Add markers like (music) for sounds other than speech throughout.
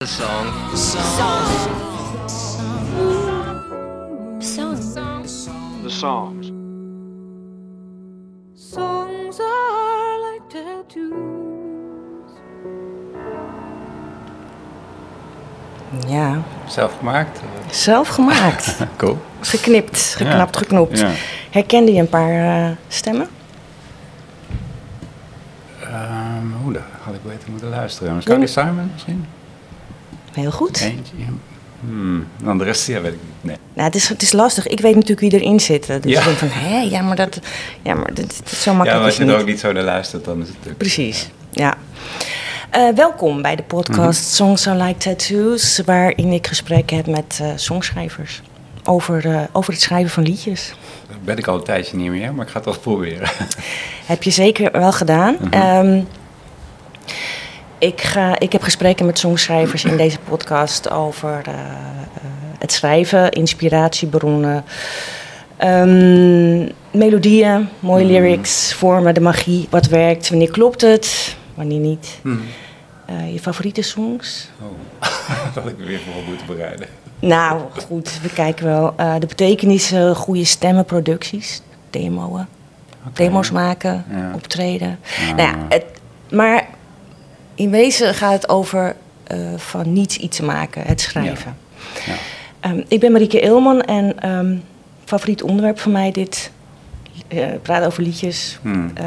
The song. The songs. Songs are like tattoos. Ja, Zelf gemaakt? zelf gemaakt. (laughs) Cool. Geknipt, geknapt, Ja. geknopt. Ja. Herkende je een paar eh, stemmen? Ehm, Hoe dat had ik beter moeten luisteren. Carly Simon misschien? Heel goed. Eentje? Hmm. Dan de rest, ja, weet ik niet. Nee. Nou, het, is, het is lastig. Ik weet natuurlijk wie erin zit. Dus Ja. ik denk van, hé, ja, maar dat... Ja, maar dat, dat is zo Ja, makkelijk maar als je er ook niet zo naar luistert, dan is het natuurlijk... Precies, ja. Eh, welkom bij de podcast Mhm. Songs Are Like Tattoos... waarin ik gesprekken heb met eh, songschrijvers... Over, eh, over het schrijven van liedjes. Dat ben ik al een tijdje niet meer, maar ik ga het toch proberen. Heb je zeker wel gedaan. Ehm, ik, ga, ik heb gesprekken met songschrijvers in deze podcast over eh, eh, het schrijven, inspiratiebronnen, ehm, melodieën, mooie Mhm. lyrics, vormen, de magie, wat werkt, wanneer klopt het, wanneer niet. Hmm. Eh, je favoriete songs? Oh, (laughs) dat had ik me weer voor moeten bereiden. Nou, goed, we kijken wel. De betekenissen, goede stemmen, producties, demoen. Demo's maken, Ja. optreden. Ja. Nou ja, het, maar in wezen gaat het over eh, van niets iets te maken, het schrijven. Ja. Ehm, ik ben Marieke Eelman en ehm, favoriet onderwerp van mij dit, eh praten over liedjes. Hmm. Eh,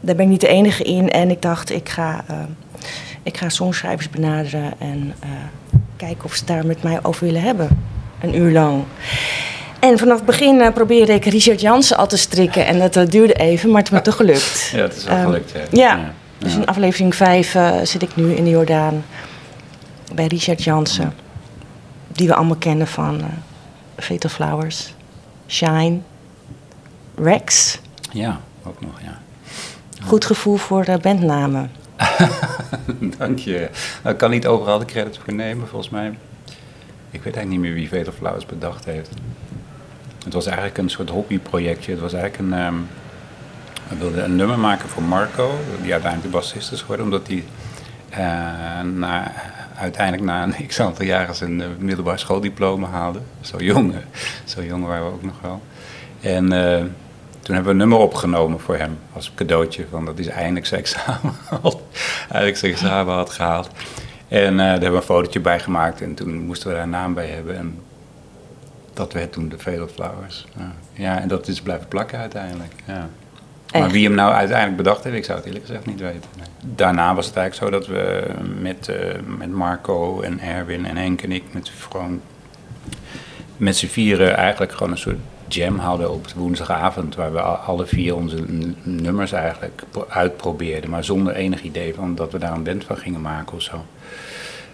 daar ben ik niet de enige in en ik dacht ik ga, ik ga songschrijvers benaderen en eh, kijken of ze daar met mij over willen hebben. Een uur lang. En vanaf het begin probeerde ik Richard Jansen al te strikken en dat duurde even, maar het is me toch gelukt. Ja, het is wel Ehm, gelukt, ja. Ja, dus in aflevering 5 zit ik nu in de Jordaan bij Richard Jansen. Die we allemaal kennen van eh Fatal Flowers, Shine, Rex. Ja, ook nog, ja. Goed gevoel voor eh, bandnamen. (laughs) Dank je. Nou, ik kan niet overal de credits voor nemen, volgens mij. Ik weet eigenlijk niet meer wie Fatal Flowers bedacht heeft. Het was eigenlijk een soort hobbyprojectje. Het was eigenlijk een... ehm we wilden een nummer maken voor Marco, die uiteindelijk de bassist is geworden, omdat hij eh, na, uiteindelijk na een (laughs) x aantal jaren zijn eh, middelbaar schooldiploma haalde. Zo jong, eh, zo jong waren we ook nog wel. En toen hebben we een nummer opgenomen voor hem als cadeautje, van dat hij eindelijk zijn examen (laughs) had, eigenlijk zijn examen had gehaald. En daar hebben we een fotootje bij gemaakt en toen moesten we daar een naam bij hebben. En dat werd toen de Fatal Flowers. Ja. ja, en dat is blijven plakken uiteindelijk. Ja. Maar wie hem nou uiteindelijk bedacht heeft, ik zou het eerlijk gezegd niet weten. Daarna was het eigenlijk zo dat we met, eh, met Marco en Erwin en Henk en ik met gewoon met z'n vieren eigenlijk gewoon een soort jam hadden op woensdagavond. Waar we al- alle vier onze nummers eigenlijk pro- uitprobeerden. Maar zonder enig idee van dat we daar een band van gingen maken of zo.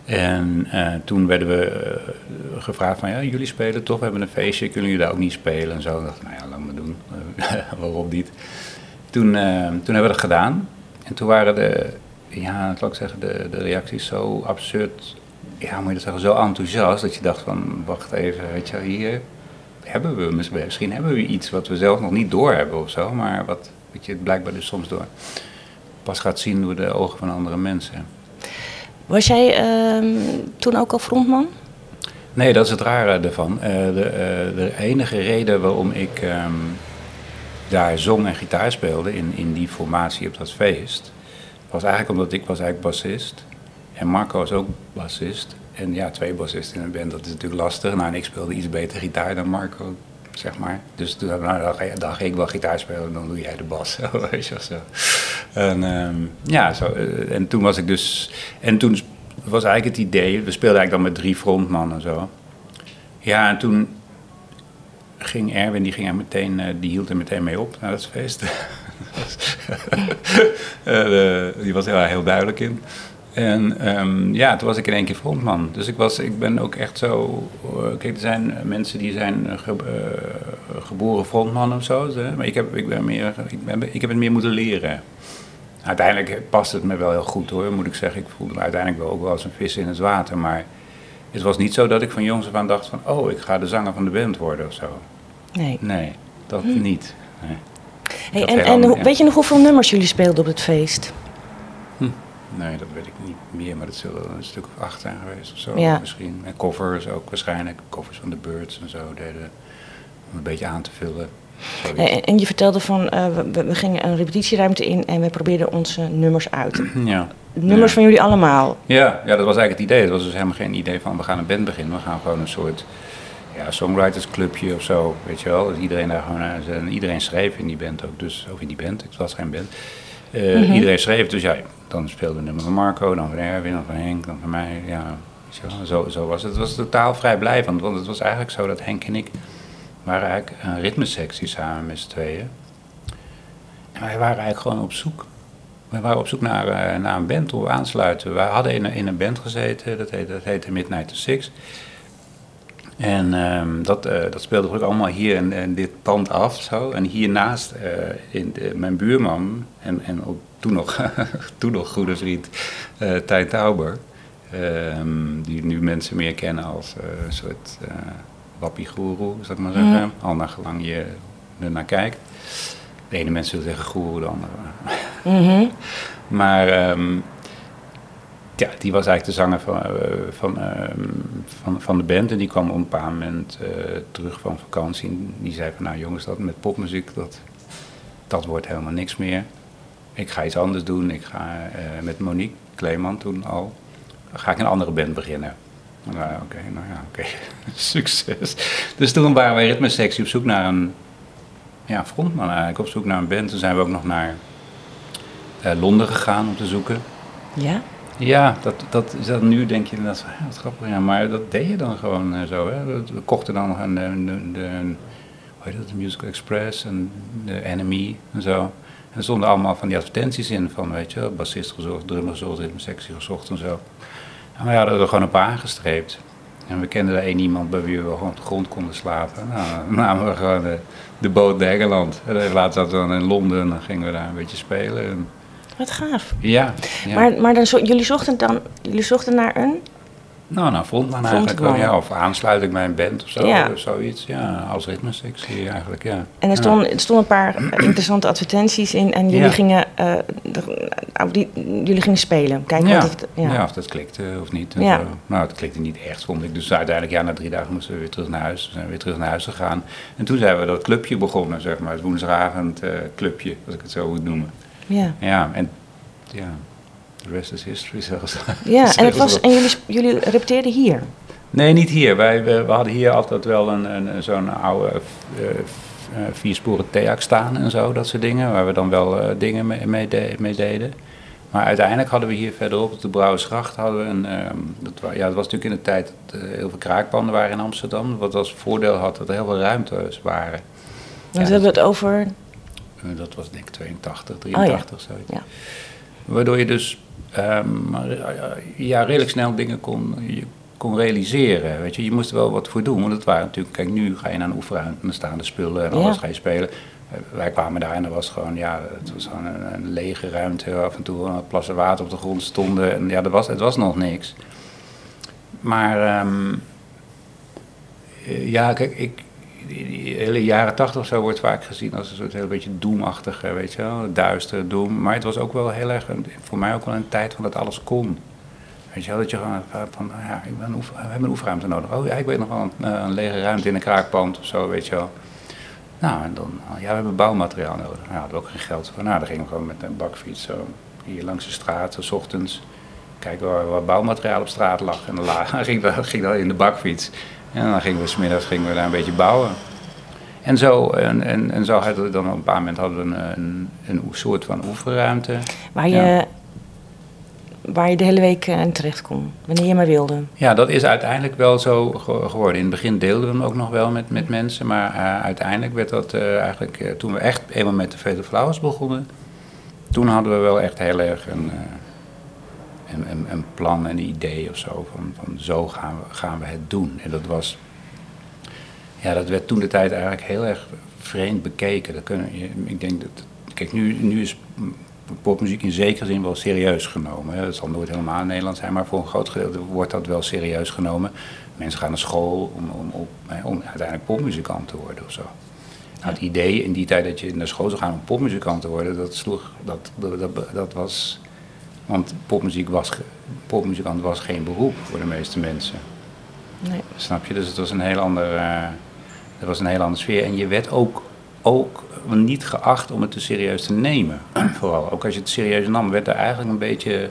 En eh, toen werden we eh, gevraagd van, ja, jullie spelen toch, we hebben een feestje, kunnen jullie daar ook niet spelen en zo. Ik dacht, nou ja, laat me doen, (laughs) waarom niet. Toen, eh, toen hebben we dat gedaan en toen waren de, ja, laat ik zeggen, de, de reacties zo absurd, ja, moet je dat zeggen, zo enthousiast, dat je dacht van, wacht even, weet je hier hebben we, mis- misschien hebben we iets wat we zelf nog niet doorhebben of zo, maar wat, weet je, blijkbaar dus soms door pas gaat zien door de ogen van andere mensen. Was jij ehm, toen ook al frontman? Nee, dat is het rare ervan. Eh, de, eh, de enige reden waarom ik ehm, daar zong en gitaar speelde in, in die formatie op dat feest, was eigenlijk omdat ik was eigenlijk bassist en Marco was ook bassist. En ja, twee bassisten in een band, dat is natuurlijk lastig. Nou, en ik speelde iets beter gitaar dan Marco, zeg maar. Dus toen nou, dan, ga, dan ga ik wel gitaar spelen, dan doe jij de bas. (laughs) Weet je zo. En, ehm, ja, zo, eh, en toen was ik dus... En toen was eigenlijk het idee, we speelden eigenlijk dan met drie frontmannen en zo. Ja, en toen ging Erwin, die, ging er meteen, eh, die hield er meteen mee op na dat feest. (laughs) Eh, die was er heel duidelijk in. En ehm, ja, toen was ik in één keer frontman. Dus ik, was, ik ben ook echt zo... eh, kijk, er zijn mensen die zijn ge- geboren frontman of zo. hè, Maar ik heb, ik, ben meer, ik, ben, ik heb het meer moeten leren. Uiteindelijk past het me wel heel goed hoor, moet ik zeggen. Ik voelde me uiteindelijk wel ook wel als een vis in het water. Maar het was niet zo dat ik van jongs af aan dacht van... oh, ik ga de zanger van de band worden of zo. Nee. Nee, dat niet. Nee. Hey, Dat en en niet, hoe- weet je nog hoeveel nummers jullie speelden op het feest? Nee, dat weet ik niet meer, maar dat zullen een stuk of acht zijn geweest of zo Ja. misschien. En covers ook waarschijnlijk, covers van de Birds en zo deden om een beetje aan te vullen. En, en je vertelde van, eh, we, we gingen een repetitieruimte in en we probeerden onze nummers uit. Ja. Nummers Ja. van jullie allemaal. Ja, ja, dat was eigenlijk het idee. Het was dus helemaal geen idee van we gaan een band beginnen. We gaan gewoon een soort ja, songwritersclubje of zo, weet je wel. Dus iedereen daar gewoon, eh, en iedereen schreef in die band ook, dus, of in die band, het was geen band. Eh, Iedereen schreef, dus ja, dan speelde een nummer van Marco, dan van Erwin, dan van Henk, dan van mij. Ja, weet je wel, zo, zo was het. Het was totaal vrijblijvend, want het was eigenlijk zo dat Henk en ik waren eigenlijk een ritmesectie samen met z'n tweeën. En wij waren eigenlijk gewoon op zoek. We waren op zoek naar, eh, naar een band om aan te sluiten. We hadden in, een- in een band gezeten, dat heette, dat heette Midnight to Six. En ehm, dat, eh, dat speelde ook allemaal hier in, in dit pand af. Zo. En hiernaast, eh, in de- mijn buurman en, en ook toen nog, (laughs) toen nog goede vriend, eh Tijn Tauber. ehm, die nu mensen meer kennen als een soort wappie-goeroe, zou ik maar zeggen. Al naar gelang je er naar kijkt. De ene mensen wil zeggen goeroe, de andere Mhm. maar ehm, ja, die was eigenlijk de zanger van, eh, van, ehm, van, van de band. En die kwam op een bepaald moment eh, terug van vakantie. En die zei van, nou jongens, dat met popmuziek, dat, dat wordt helemaal niks meer. Ik ga iets anders doen. Ik ga eh, met Monique Kleeman toen al, ga ik een andere band beginnen. Nou, oké, nou ja, oké. (laughs) Succes. Dus toen waren wij ritmesectie op zoek naar een ja, frontman eigenlijk. Op zoek naar een band. Toen zijn we ook nog naar eh, Londen gegaan om te zoeken. Ja? Ja, dat, dat is dat nu denk je dat ja, wat grappig. Ja, maar dat deed je dan gewoon eh, zo. Hè. We kochten dan nog een, de, de, de, hoe heet dat, de Musical Express en de Enemy en zo. En er stonden allemaal van die advertenties in van, weet je, bassist gezocht, drummer gezocht, ritmesectie gezocht en zo. En we hadden er gewoon een paar aangestreept. En we kenden er één iemand bij wie we gewoon op de grond konden slapen. Nou, dan namen we gewoon de, de boot naar Engeland. En later zaten we dan in Londen en dan gingen we daar een beetje spelen. En, Wat gaaf. ja, ja. Maar, maar dan, zo- jullie, zochten dan, jullie zochten naar een? Nou, nou, frontman eigenlijk wel, Frontman. ja. Of aansluiting bij een band of zo, Ja. of zoiets. Ja, als ritmesectie eigenlijk, ja. En er Ja. stonden, er stonden een paar eh, (clears throat) interessante advertenties in en jullie, Ja. gingen, eh, de- nou, die, jullie gingen spelen. Kijken ja. het, ja. ja, of dat klikte of niet. en Ja. zo. Nou, het klikte niet echt, vond ik. Dus uiteindelijk, ja, na drie dagen moesten we weer terug naar huis. We zijn weer terug naar huis gegaan. En toen zijn we dat clubje begonnen, zeg maar. Het woensdagavond eh, clubje, als ik het zo moet noemen. Ja. Ja, en ja, the rest is history zelfs. Ja, en, (laughs) het was, en jullie, jullie repeteerden hier. Nee, niet hier. Wij, we, we hadden hier altijd wel een, een, zo'n oude eh, viersporen theak staan en zo, dat soort dingen. Waar we dan wel dingen mee, mee, de- mee deden. Maar uiteindelijk hadden we hier verderop op de Brouwersgracht hadden we een... ehm, dat, ja, dat was natuurlijk in de tijd dat heel veel kraakpanden waren in Amsterdam. Wat als voordeel had dat er heel veel ruimtes waren. We Ja, hebben het over... Dat was denk ik 82, 83, zoiets. Ja. Waardoor je dus maar, ja, ja, redelijk snel dingen kon, je kon realiseren. Weet je. je moest er wel wat voor doen. Want het waren natuurlijk, kijk, nu ga je naar een oefenruimte en dan staan de spullen en Ja. alles ga je spelen. Eh, Wij kwamen daar en er was gewoon, ja, het was gewoon een, een lege ruimte. Af en toe een plassen water op de grond stonden. En ja, er was, het was nog niks. Maar ehm, eh, ja, kijk, ik, die, hele jaren tachtig zo wordt vaak gezien als een soort heel beetje doemachtig, weet je wel, duister, doem. Maar het was ook wel heel erg, voor mij ook wel een tijd van dat alles kon. Weet je wel, dat je gewoon van, ja, ik ben oefen- we hebben een oefenruimte nodig. Oh ja, ik weet nog wel een, eh, een lege ruimte in een kraakpand of zo, weet je wel. Nou, en dan, ja, we hebben bouwmateriaal nodig. Nou, hadden we ook geen geld voor. Nou, dan gingen we gewoon met een bakfiets zo hier langs de straat, 's ochtends. Kijken waar, waar bouwmateriaal op straat lag. En dan (laughs) ging ging dat in de bakfiets. En dan gingen we smiddags gingen we daar een beetje bouwen. En zo, en, en, en zo hadden we dan op een paar moment hadden we een, een, soort van oefenruimte. Waar je, Ja. waar je de hele week eh, in terecht kon. Wanneer je maar wilde. Ja, dat is uiteindelijk wel zo ge- geworden. In het begin deelden we hem ook nog wel met, met mensen, maar eh, uiteindelijk werd dat eh, eigenlijk, eh, toen we echt eenmaal met de Fatal Flowers begonnen, toen hadden we wel echt heel erg een, een, een, een plan, een idee of zo, van, van zo gaan we, gaan we het doen. En dat was, ja, dat werd toen de tijd eigenlijk heel erg vreemd bekeken. Dat kunnen, ik denk dat, kijk, nu, nu is popmuziek in zekere zin wel serieus genomen. Hè. Dat zal nooit helemaal in Nederland zijn, maar voor een groot gedeelte wordt dat wel serieus genomen. Mensen gaan naar school om, om, hè, om uiteindelijk popmuzikant te worden of zo. Nou, het idee in die tijd dat je naar school zou gaan om popmuzikant te worden, dat sloeg, dat, dat, dat, dat was Want popmuziek was, popmuzikant was geen beroep voor de meeste mensen. Nee. Snap je? Dus het was een heel andere, eh, het was een heel andere sfeer. En je werd ook, ook niet geacht om het te serieus te nemen. (clears throat) Vooral, ook als je het serieus nam, werd er eigenlijk een beetje,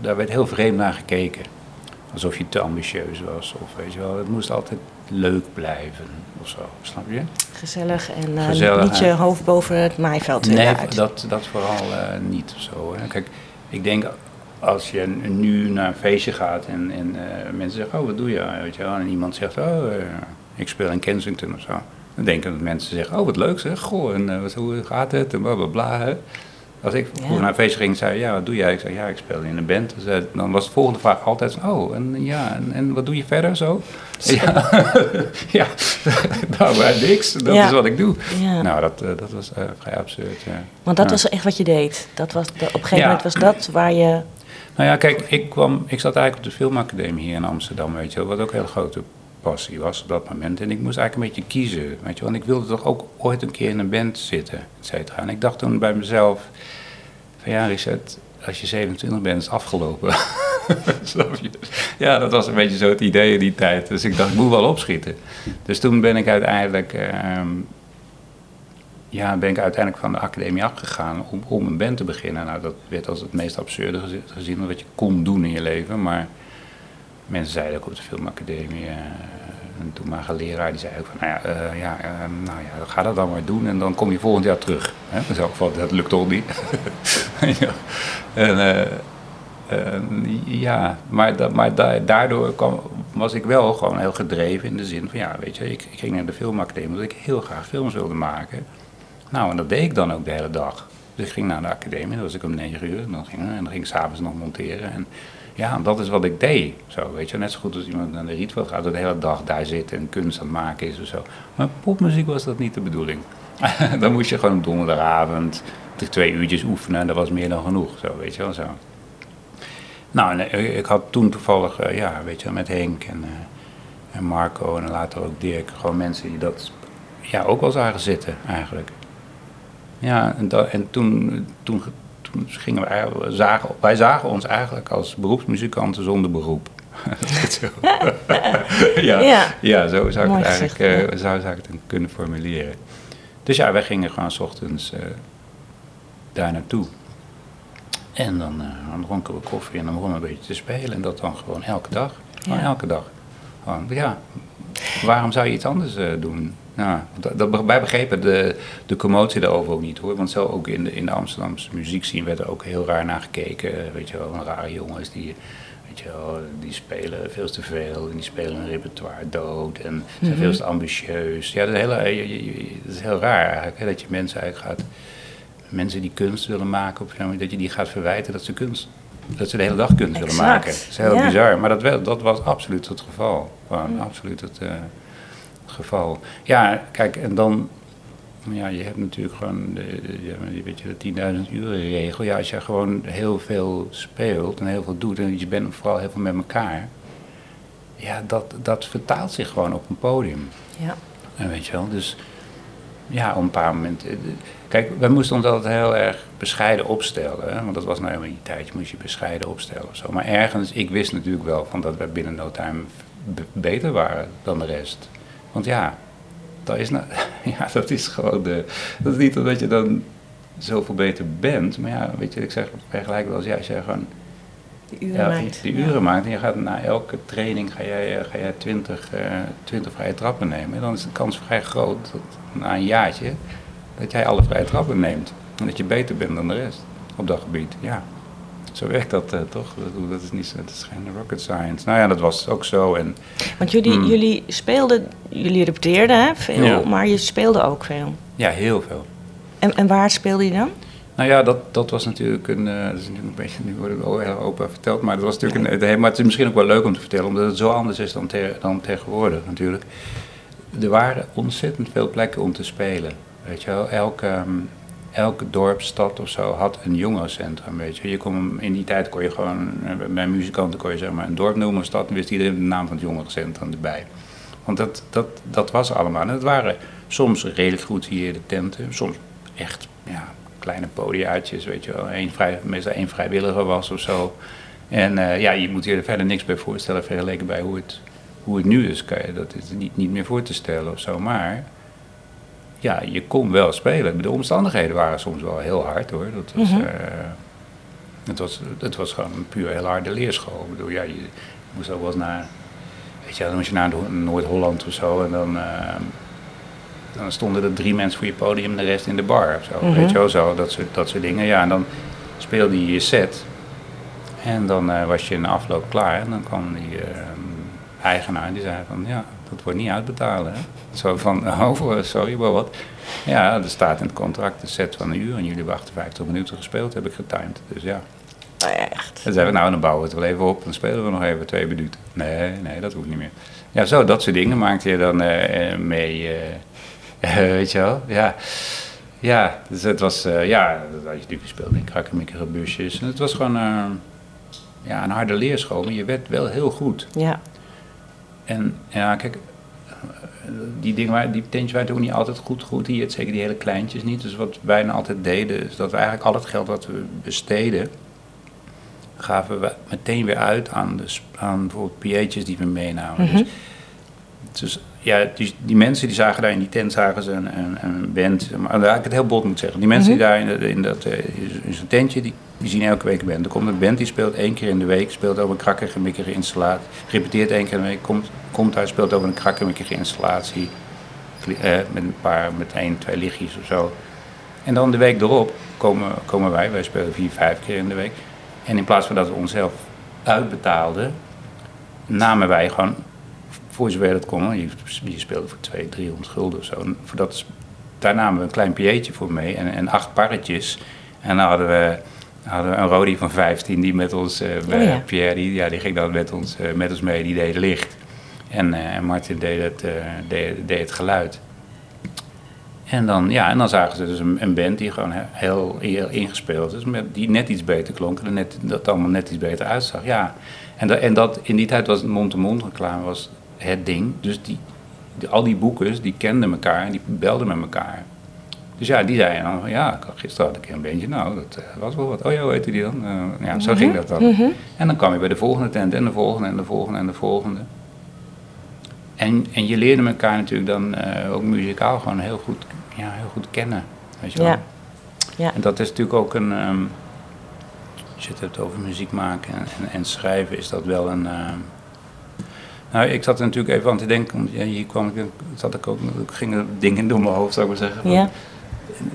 daar werd heel vreemd naar gekeken. Alsof je te ambitieus was, of weet je wel, het moest altijd leuk blijven, of zo, snap je? Gezellig en eh, Gezellig, niet je hoofd boven het maaiveld Nee, uit. dat, dat vooral eh, niet of zo. Hè. Kijk, ik denk als je nu naar een feestje gaat en, en eh, mensen zeggen, oh wat doe je? Weet je wel? En iemand zegt, oh eh, ik speel in Kensington of zo. Dan denken dat mensen zeggen, oh wat leuk zeg, goh, en eh, hoe gaat het? En bla bla bla. Als ik vroeger Ja. naar een feestje ging en zei, ja wat doe jij? Ik zei, ja ik speel in een band. Dus, eh, dan was de volgende vraag altijd, oh en, ja, en, en wat doe je verder zo? Ja, (laughs) ja (laughs) nou niks, dat Ja. is wat ik doe. Nou, dat, eh, dat was eh, vrij absurd. ja. Want dat was echt wat je deed. Dat was de, op een gegeven moment was dat waar je... Nou ja, kijk, ik, kwam, ik zat eigenlijk op de filmacademie hier in Amsterdam, weet je wel, wat ook een hele grote passie was op dat moment. En ik moest eigenlijk een beetje kiezen, weet je. En ik wilde toch ook ooit een keer in een band zitten, et cetera. En ik dacht toen bij mezelf, van ja Richard, als je 27 bent is het afgelopen. (laughs) Ja, dat was een beetje zo het idee in die tijd. Dus ik dacht, ik moet wel opschieten. Dus toen ben ik uiteindelijk... ehm, ja, ben ik uiteindelijk van de academie afgegaan om, om een band te beginnen. Nou, dat werd als het meest absurde gezi- gezien wat je kon doen in je leven. Maar mensen zeiden ook op de filmacademie, eh een leraar, die zei ook van, nou ja, eh, ja, eh, nou ja, ga dat dan maar doen en dan kom je volgend jaar terug. Hè? Dus elk geval, dat lukt toch niet. (laughs) ja. En, eh, eh, ja, maar, da- maar da- daardoor kwam, was ik wel gewoon heel gedreven in de zin van, ja, weet je, ik, ik ging naar de filmacademie omdat ik heel graag films wilde maken. Nou, en dat deed ik dan ook de hele dag. Dus ik ging naar de academie, dan was ik om negen uur. En dan ging, en dan ging ik s'avonds nog monteren. En ja, dat is wat ik deed. Zo, weet je, net zo goed als iemand naar de Rietveld gaat, de hele dag daar zit en kunst aan het maken is of zo. Maar popmuziek was dat niet de bedoeling. (laughs) dan moest je gewoon donderdagavond twee uurtjes oefenen en dat was meer dan genoeg. Zo, weet je wel zo. Nou, eh, ik had toen toevallig, eh, ja, weet je, met Henk en, eh, en Marco en later ook Dirk, gewoon mensen die dat ja, ook wel zagen zitten eigenlijk. Ja, en, en toen, toen, toen gingen we zagen, wij zagen ons eigenlijk als beroepsmuzikanten zonder beroep. (laughs) Ja, Ja. ja. zo zou ik het eigenlijk eh, zou, zou ik het kunnen formuleren. Dus ja, wij gingen gewoon 's ochtends eh, daar naartoe. En dan, eh, dan dronken we koffie en dan begonnen we een beetje te spelen. En dat dan gewoon elke dag. Gewoon Ja. elke dag. Gewoon, ja, waarom zou je iets anders doen? Nou, dat, wij begrepen de, de commotie daarover ook niet hoor. Want zo ook in de, in de Amsterdamse muziekscene werd er ook heel raar naar gekeken. Weet je wel, rare jongens die, weet je wel, die spelen veel te veel. En die spelen hun repertoire dood. En zijn veel te ambitieus. Ja, dat is, heel, eh, dat is heel raar eigenlijk. Hè, dat je mensen eigenlijk gaat mensen die kunst willen maken op film, dat je die gaat verwijten dat ze kunst, dat ze de hele dag kunst willen maken. Dat is heel ja. bizar, maar dat, dat was absoluut het geval. Gewoon absoluut het, het geval. Ja, kijk, en dan, ja, je hebt natuurlijk gewoon de, weet je, de 10.000 uren regel. Ja, als je gewoon heel veel speelt en heel veel doet en je bent vooral heel veel met elkaar, ja, dat, dat vertaalt zich gewoon op een podium. Ja. En weet je wel, dus ja, op een paar momenten. eh, Kijk, wij moesten ons altijd heel erg bescheiden opstellen. Hè? Want dat was nou helemaal die tijd, je moest je bescheiden opstellen of zo. Maar ergens, ik wist natuurlijk wel van dat we binnen no time beter waren dan de rest. Want ja, dat is, nou, (laughs) ja, dat is gewoon de. Dat is niet omdat je dan zoveel beter bent. Maar ja, weet je, ik zeg vergelijk wel eens, ja, als jij gewoon Die uren ja, maakt. die Ja. uren maakt en je gaat na elke training ga jij, eh, ga jij 20, eh 20 vrije trappen nemen. En dan is de kans vrij groot dat na een jaartje dat jij alle vrije trappen neemt. En dat je beter bent dan de rest op dat gebied. Ja, zo werkt dat eh, toch? Dat, dat is niet dat is geen rocket science. Nou ja, dat was ook zo. En Want jullie, Hmm. jullie speelden, jullie repeteerden hè, veel, Ja. maar je speelde ook veel. ja, heel veel. En, en waar speelde je dan? Nou ja, dat, dat was natuurlijk een. eh, dat is natuurlijk een beetje. Nu wordt het wel heel open verteld. Maar dat was natuurlijk een. Maar het is misschien ook wel leuk om te vertellen, omdat het zo anders is dan, te- dan tegenwoordig natuurlijk. Er waren ontzettend veel plekken om te spelen. Weet je wel, elke, ehm, elke dorp, stad of zo had een jongerencentrum. Weet je, in die tijd kon je gewoon. eh, Bij muzikanten kon je zeg maar een dorp noemen, een stad, en wist iedereen de naam van het jongerencentrum erbij. Want dat, dat, dat was allemaal. En het waren soms redelijk goed hier de tenten, soms echt ja, kleine podiaatjes, weet je wel. Eén vrij, meestal één vrijwilliger was of zo. En eh, ja, je moet je er verder niks bij voorstellen vergeleken bij hoe het, hoe het nu is. Kan je, dat is niet, niet meer voor te stellen of zo. Maar ja, je kon wel spelen. De omstandigheden waren soms wel heel hard hoor. Dat was, eh, het, was, het was gewoon een puur heel harde leerschool. Ik bedoel, ja, je moest ook wel eens naar, weet je, dan moest je naar Noord- Noord-Holland of zo en dan, eh, dan stonden er drie mensen voor je podium en de rest in de bar of zo. Mhm. Weet je wel, zo, dat soort, dat soort dingen. Ja, en dan speelde je je set en dan eh, was je in de afloop klaar en dan kwam die eigenaar en die zei van, ja, dat wordt niet uitbetalen. Hè? Zo van, (laughs) oh, sorry, maar wat? Ja, er staat in het contract een set van een uur en jullie hebben 58 minuten gespeeld, heb ik getimed. Dus ja. Ja, echt. Dan zeiden we, nou, dan bouwen we het wel even op. Dan spelen we nog even twee minuten. Nee, nee, dat hoeft niet meer. Ja, zo, dat soort dingen maakte je dan eh, eh, mee. (laughs) eh, weet je wel? Ja. Ja, dus het was, eh, ja, dat had je natuurlijk gespeeld in krakkemikkige busjes. En het was gewoon ja, een harde leerschool, maar je werd wel heel goed. Ja. En ja, kijk, die dingen, die tentjes waren ook niet altijd goed, goed hier. Zeker die hele kleintjes niet. Dus wat wij dan altijd deden, is dat we eigenlijk al het geld wat we besteden, gaven we meteen weer uit aan, de, aan bijvoorbeeld PA'tjes die we meenamen. Mhm. Dus, dus ja, die, die mensen die zagen daar in die tent zagen ze een, een, een band. Maar laat ik het heel bot moet zeggen. Die mensen die daar in, in, dat, eh, in zo'n tentje, die, die zien elke week een band. Er komt een band die speelt één keer in de week, speelt over een krakkige, mikkige installatie. Repeteert één keer in de week, komt, komt uit, speelt over een krakkige, mikkige installatie. Eh, met een paar, met één, twee lichtjes of zo. En dan de week erop komen, komen wij, wij spelen vier, vijf keer in de week. En in plaats van dat we onszelf uitbetaalden, namen wij gewoon, voor zover dat kon, je, speelde voor 200, 300 gulden of zo. Voor dat, daar namen we een klein pieetje voor mee en, en acht parretjes. En dan hadden we, hadden we een Rodi van 15 die met ons, eh Oh ja. Pierre, die, ja, die ging dan met ons, eh, met ons mee, die deed licht. En, eh, en Martin deed het, deed, deed het geluid. En dan, ja, en dan zagen ze dus een, een band die gewoon he- heel, heel ingespeeld is, met, die net iets beter klonk en net, dat allemaal net iets beter uitzag. Ja. En, dat, en dat, in die tijd was mond-to-mond reclame was het ding. Dus die, die- al die boekers, die kenden elkaar en die belden met elkaar. Dus ja, die zeiden dan van, ja, gisteren had ik een bandje, nou, dat eh, was wel wat. Oh ja, hoe heette die dan? Eh, ja, zo ging dat dan. Mhm. En dan kwam je bij de volgende tent en de volgende en de volgende en de volgende. En, en je leerde elkaar natuurlijk dan eh, ook muzikaal gewoon heel goed, ja, heel goed kennen. Weet je wel? Ja. Ja. En dat is natuurlijk ook een. ehm, als je het hebt over muziek maken en, en, en schrijven, is dat wel een. ehm, nou, ik zat er natuurlijk even aan te denken, want ja, hier kwam ik, zat ik ook, gingen dingen door mijn hoofd, zou ik maar zeggen. van- Ja.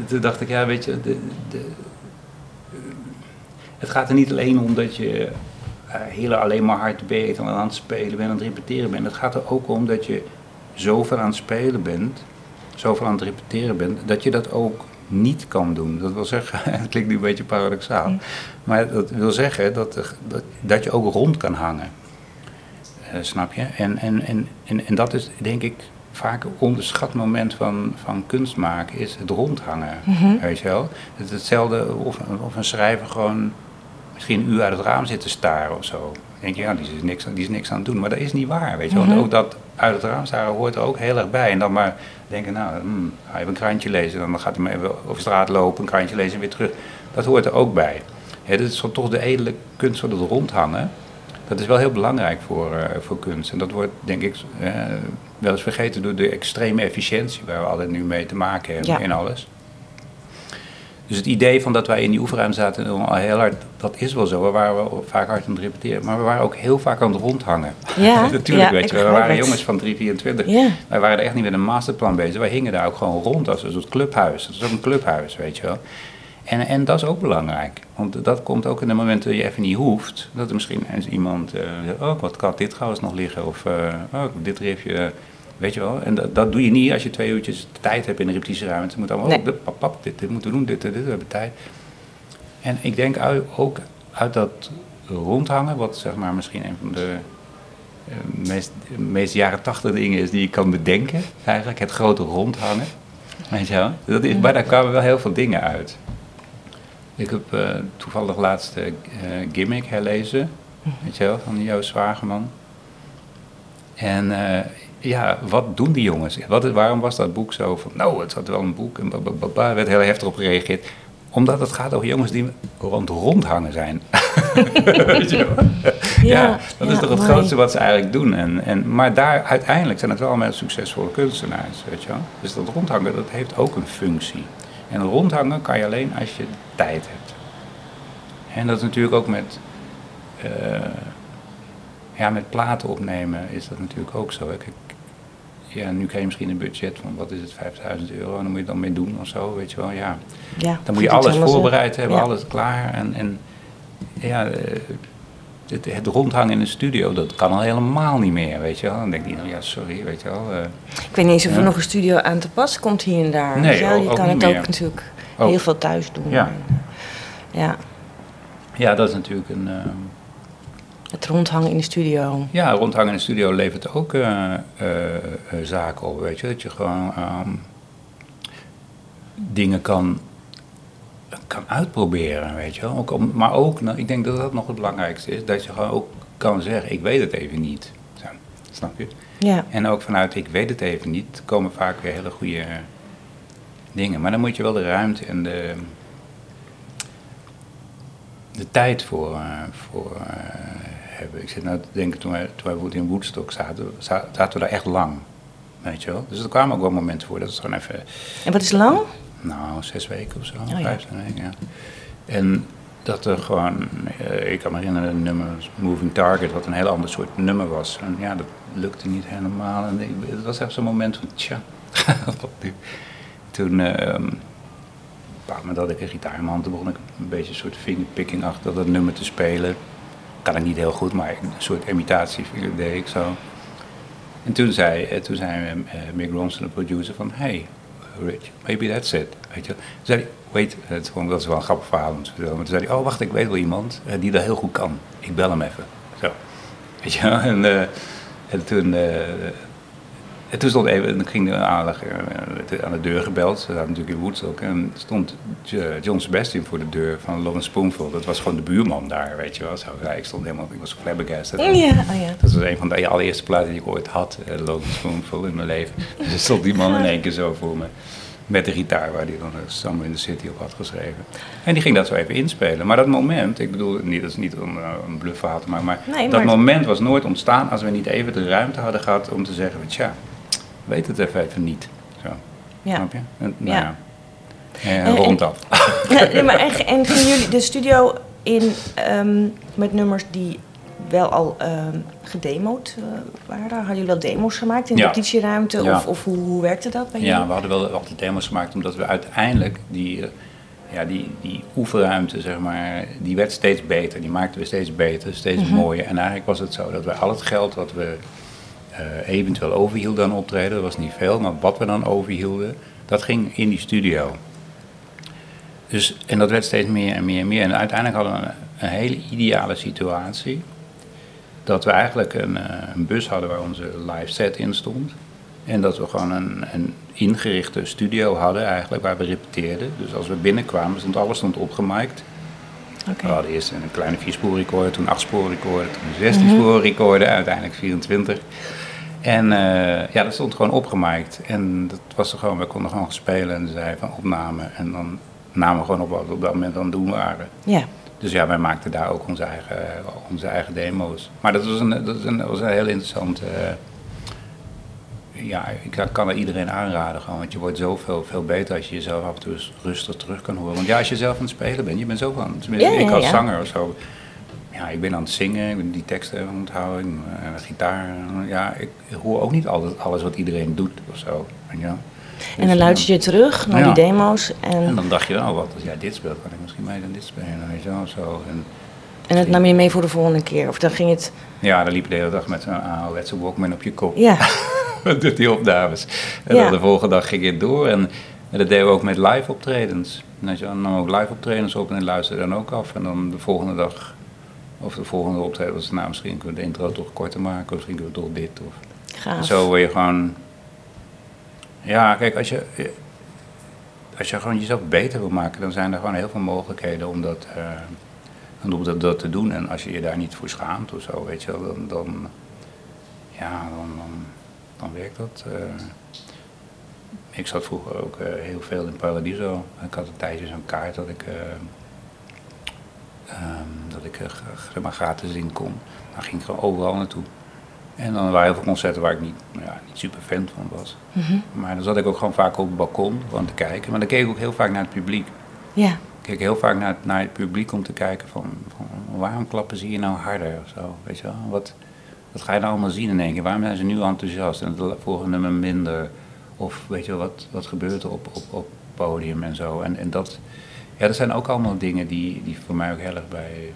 Toen dacht ik, ja, weet je, de, de, het gaat er niet alleen om dat je eh, heel alleen maar hard weet en aan het spelen bent, aan het repeteren bent. Het gaat er ook om dat je zoveel aan het spelen bent, zoveel aan het repeteren bent, dat je dat ook niet kan doen. Dat wil zeggen, (laughs) het klinkt nu een beetje paradoxaal, Mm. maar dat wil zeggen dat, dat, dat je ook rond kan hangen. Eh, snap je? En, en, en, en, en dat is denk ik vaak een onderschat moment van, van kunst maken, is het rondhangen. Mhm. Weet je wel? Het is hetzelfde of, of een schrijver gewoon misschien een uur uit het raam zit te staren of zo. Dan denk je, ja, die is, niks, die is niks aan het doen. Maar dat is niet waar, weet je wel. Mhm. Ook dat uit het raam staren hoort er ook heel erg bij. En dan maar denken, nou, hmm, ga even een krantje lezen. Dan gaat hij maar even over straat lopen, een krantje lezen en weer terug. Dat hoort er ook bij. Hè, dat is toch de edele kunst van het rondhangen. Dat is wel heel belangrijk voor, eh, voor kunst. En dat wordt, denk ik, eh, wel eens vergeten door de extreme efficiëntie waar we altijd nu mee te maken hebben Ja. in alles. Dus het idee van dat wij in die oefenruimte zaten al heel hard, dat is wel zo. We waren wel vaak hard aan het repeteren, maar we waren ook heel vaak aan het rondhangen. Ja, (laughs) Natuurlijk, ja, weet je, we waren het. jongens van 324. Ja. Wij waren er echt niet met een masterplan bezig. Wij hingen daar ook gewoon rond als een soort clubhuis. Dat is ook een clubhuis, weet je wel. En, en dat is ook belangrijk. Want dat komt ook in de momenten dat je even niet hoeft. Dat er misschien eens iemand zegt, oh, wat kan dit trouwens nog liggen? Of, eh, oh, dit riffje, eh, weet je wel. En dat, dat doe je niet als je twee uurtjes tijd hebt in de repetitieruimte. Het moet allemaal, Nee. oh, dit, pap, pap, dit, dit moeten we doen, dit, dit, dit, we hebben tijd. En ik denk ook uit dat rondhangen, wat zeg maar misschien een van de eh, meest, meest jaren tachtig dingen is die je kan bedenken. Eigenlijk het grote rondhangen. Weet je wel? Dat is, maar daar kwamen wel heel veel dingen uit. Ik heb eh, toevallig laatst eh, Gimmick herlezen. Weet je wel, van Joost Zwageman. En eh, ja, wat doen die jongens? Wat, waarom was dat boek zo van, nou, het had wel een boek en babababa, er werd heel heftig op gereageerd. omdat het gaat over jongens die rond rondhangen zijn. (laughs) Weet je wel? ja, Ja, dat is toch het mooi. grootste wat ze eigenlijk doen. En, en, maar daar uiteindelijk zijn het wel allemaal succesvolle kunstenaars. Weet je wel? Dus dat rondhangen, dat heeft ook een functie. En rondhangen kan je alleen als je tijd hebt. En dat is natuurlijk ook met, eh, ja, met platen opnemen is dat natuurlijk ook zo. hè. Kijk, ja, nu krijg je misschien een budget van, wat is het, 5000 euro. En dan moet je dan mee doen of zo, weet je wel. Ja, Ja, dan moet je alles voorbereid hebben, Ja. alles klaar. En, en ja, eh, het, het rondhangen in de studio, dat kan al helemaal niet meer, weet je wel. Dan denk je, nou ja, sorry, weet je wel. eh, Ik weet niet eens of er Ja. nog een studio aan te pas komt hier en daar. Nee, je wel, ook- je kan het ook natuurlijk Ook. heel veel thuis doen. Ja. Ja, ja, dat is natuurlijk een... eh, het rondhangen in de studio. Ja, rondhangen in de studio levert ook eh, zaken op, weet je. Dat je gewoon ehm, dingen kan, kan uitproberen, weet je wel. Ook om, maar ook, nou, ik denk dat dat nog het belangrijkste is, dat je gewoon ook kan zeggen, ik weet het even niet. Zo, snap je? Ja, En ook vanuit ik weet het even niet, komen vaak weer hele goede dingen. Maar dan moet je wel de ruimte en de, de tijd voor, eh, voor eh, hebben. Ik zit nou te denken, toen wij, toen wij bijvoorbeeld in Woodstock zaten, za- zaten we daar echt lang. Weet je wel? Dus er kwamen ook wel momenten voor dat het gewoon even, en wat is lang? Nou, zes weken of zo, ja. vijf zes weken, ja. En dat er gewoon, eh, ik kan me herinneren, een nummer Moving Target, wat een heel ander soort nummer was. En ja, dat lukte niet helemaal. En ik, het was echt zo'n moment van, tja, wat (laughs) nu? Toen, eh, op een bepaald moment had ik een gitaar in mijn hand, begon ik een beetje een soort fingerpicking achter dat nummer te spelen. Kan ik niet heel goed, maar een soort imitatie deed ik zo. En toen zei, eh, toen zei eh, Mick Ronson, de producer, van... Hey, Rich, maybe that's it. Weet je. Zei hij, wait, het is gewoon, dat is wel een grappig verhaal. Maar toen zei hij, oh wacht, ik weet wel iemand eh, die dat heel goed kan. Ik bel hem even. Zo. Weet je en, eh, en toen... eh, en toen stond even, dan ging de aanleg eh, aan de deur gebeld. Ze zaten natuurlijk in Woodstock. En stond John Sebastian voor de deur van Love Spoonful. Dat was gewoon de buurman daar, weet je wel. Zo, ja, ik stond helemaal, ik was flabbergasted. Ja, oh ja. Dat was een van de allereerste platen die ik ooit had, uh, Logan Spoonful, in mijn leven. Dus er stond die man in één keer zo voor me. Met de gitaar waar hij dan uh, Summer in the City op had geschreven. En die ging dat zo even inspelen. Maar dat moment, ik bedoel, niet, dat is niet om uh, een bluffverhaal te maken, maar, Nee, dat moment was nooit ontstaan als we niet even de ruimte hadden gehad om te zeggen, tja, weet het even, even niet. Zo, Ja. snap je? En, nou Ja. ja. En, En- rondaf. (laughs) Ja, nee, maar en, en gingen jullie de studio in ehm, met nummers die wel al ehm gedemoed eh, waren? Hadden jullie wel demo's gemaakt in de Ja. Ja. Of, of hoe, hoe werkte dat bij Ja, jullie? we hadden wel altijd demos gemaakt, omdat we uiteindelijk die, eh, ja, die, die oefenruimte, zeg maar, die werd steeds beter. Die maakten we steeds beter, steeds Mhm. mooier. En eigenlijk was het zo dat we al het geld wat we eventueel overhielden aan optreden, dat was niet veel, maar wat we dan overhielden, dat ging in die studio. Dus, en dat werd steeds meer en meer en meer. En uiteindelijk hadden we een, een hele ideale situatie. Dat we eigenlijk een, eh, een bus hadden waar onze live set in stond. En dat we gewoon een, een ingerichte studio hadden eigenlijk waar we repeteerden. Dus als we binnenkwamen, stond alles stond opgemiked. Oké. We hadden eerst een kleine vierspoor recorder, toen acht spoor recorder, toen een 16 spoor recorder, uiteindelijk 24. En eh, ja, dat stond gewoon opgemiked. En dat was er gewoon, we konden gewoon spelen en zei van opname. En dan namen we gewoon op wat we op dat moment aan het doen waren. Ja. Dus ja, wij maakten daar ook onze eigen, onze eigen demo's. Maar dat was een, dat was een, dat was een heel interessant. eh, ja, ik kan er iedereen aanraden gewoon. Want je wordt zoveel veel beter als je jezelf af en toe rustig terug kan horen. Want ja, als je zelf aan het spelen bent, je bent zo van. Tenminste, Ja, ik als ja. zanger of zo. Ja, ik ben aan het zingen, ik ben die teksten onthouden, uh, gitaar. Ja, ik hoor ook niet altijd alles wat iedereen doet of zo. wel. En dan Dus, luister je terug naar Ja. die demo's. En, En dan dacht je, nou wat, als jij dit speelt, kan ik misschien mee dan dit spelen, weet je wel, of zo. En, en dat nam je mee voor de volgende keer. Of dan ging het... Ja, dan liep je de hele dag met zo'n ouderwetse Walkman op je kop. Ja. (laughs) Doet die opnames. En Ja. dan de volgende dag ging het door. En, en dat deden we ook met live optredens. En als je dan ook live optredens op en luisterde dan ook af. En dan de volgende dag, of de volgende optreden was, nou misschien kunnen we de intro toch korter maken. Of misschien kunnen we toch dit. Of. Gaaf. Zo word je gewoon... Ja, kijk, als je, als je gewoon jezelf beter wil maken, dan zijn er gewoon heel veel mogelijkheden om dat, eh, om dat, dat te doen. En als je je daar niet voor schaamt of zo, weet je wel, dan, dan, ja, dan, dan, dan werkt dat. eh. ik zat vroeger ook eh, heel veel in Paradiso. Ik had een tijdje zo'n kaart dat ik, eh, ehm, dat ik eh, zeg maar gratis in kon. Dan ging ik gewoon overal naartoe. En dan waren heel veel concerten waar ik niet, nou ja, niet super fan van was. Maar dan zat ik ook gewoon vaak op het balkon gewoon te kijken. Maar dan keek ik ook heel vaak naar het publiek. Ja. Ik keek heel vaak naar, het- naar het publiek om te kijken van, van waarom klappen ze hier nou harder of zo, weet je wel. Wat, wat ga je nou allemaal zien in één keer? Waarom zijn ze nu enthousiast en het volgende nummer minder? Of weet je wel, wat, wat gebeurt er op, op, op het podium en zo. En, en dat, ja, dat zijn ook allemaal dingen die, die voor mij ook heel erg bij,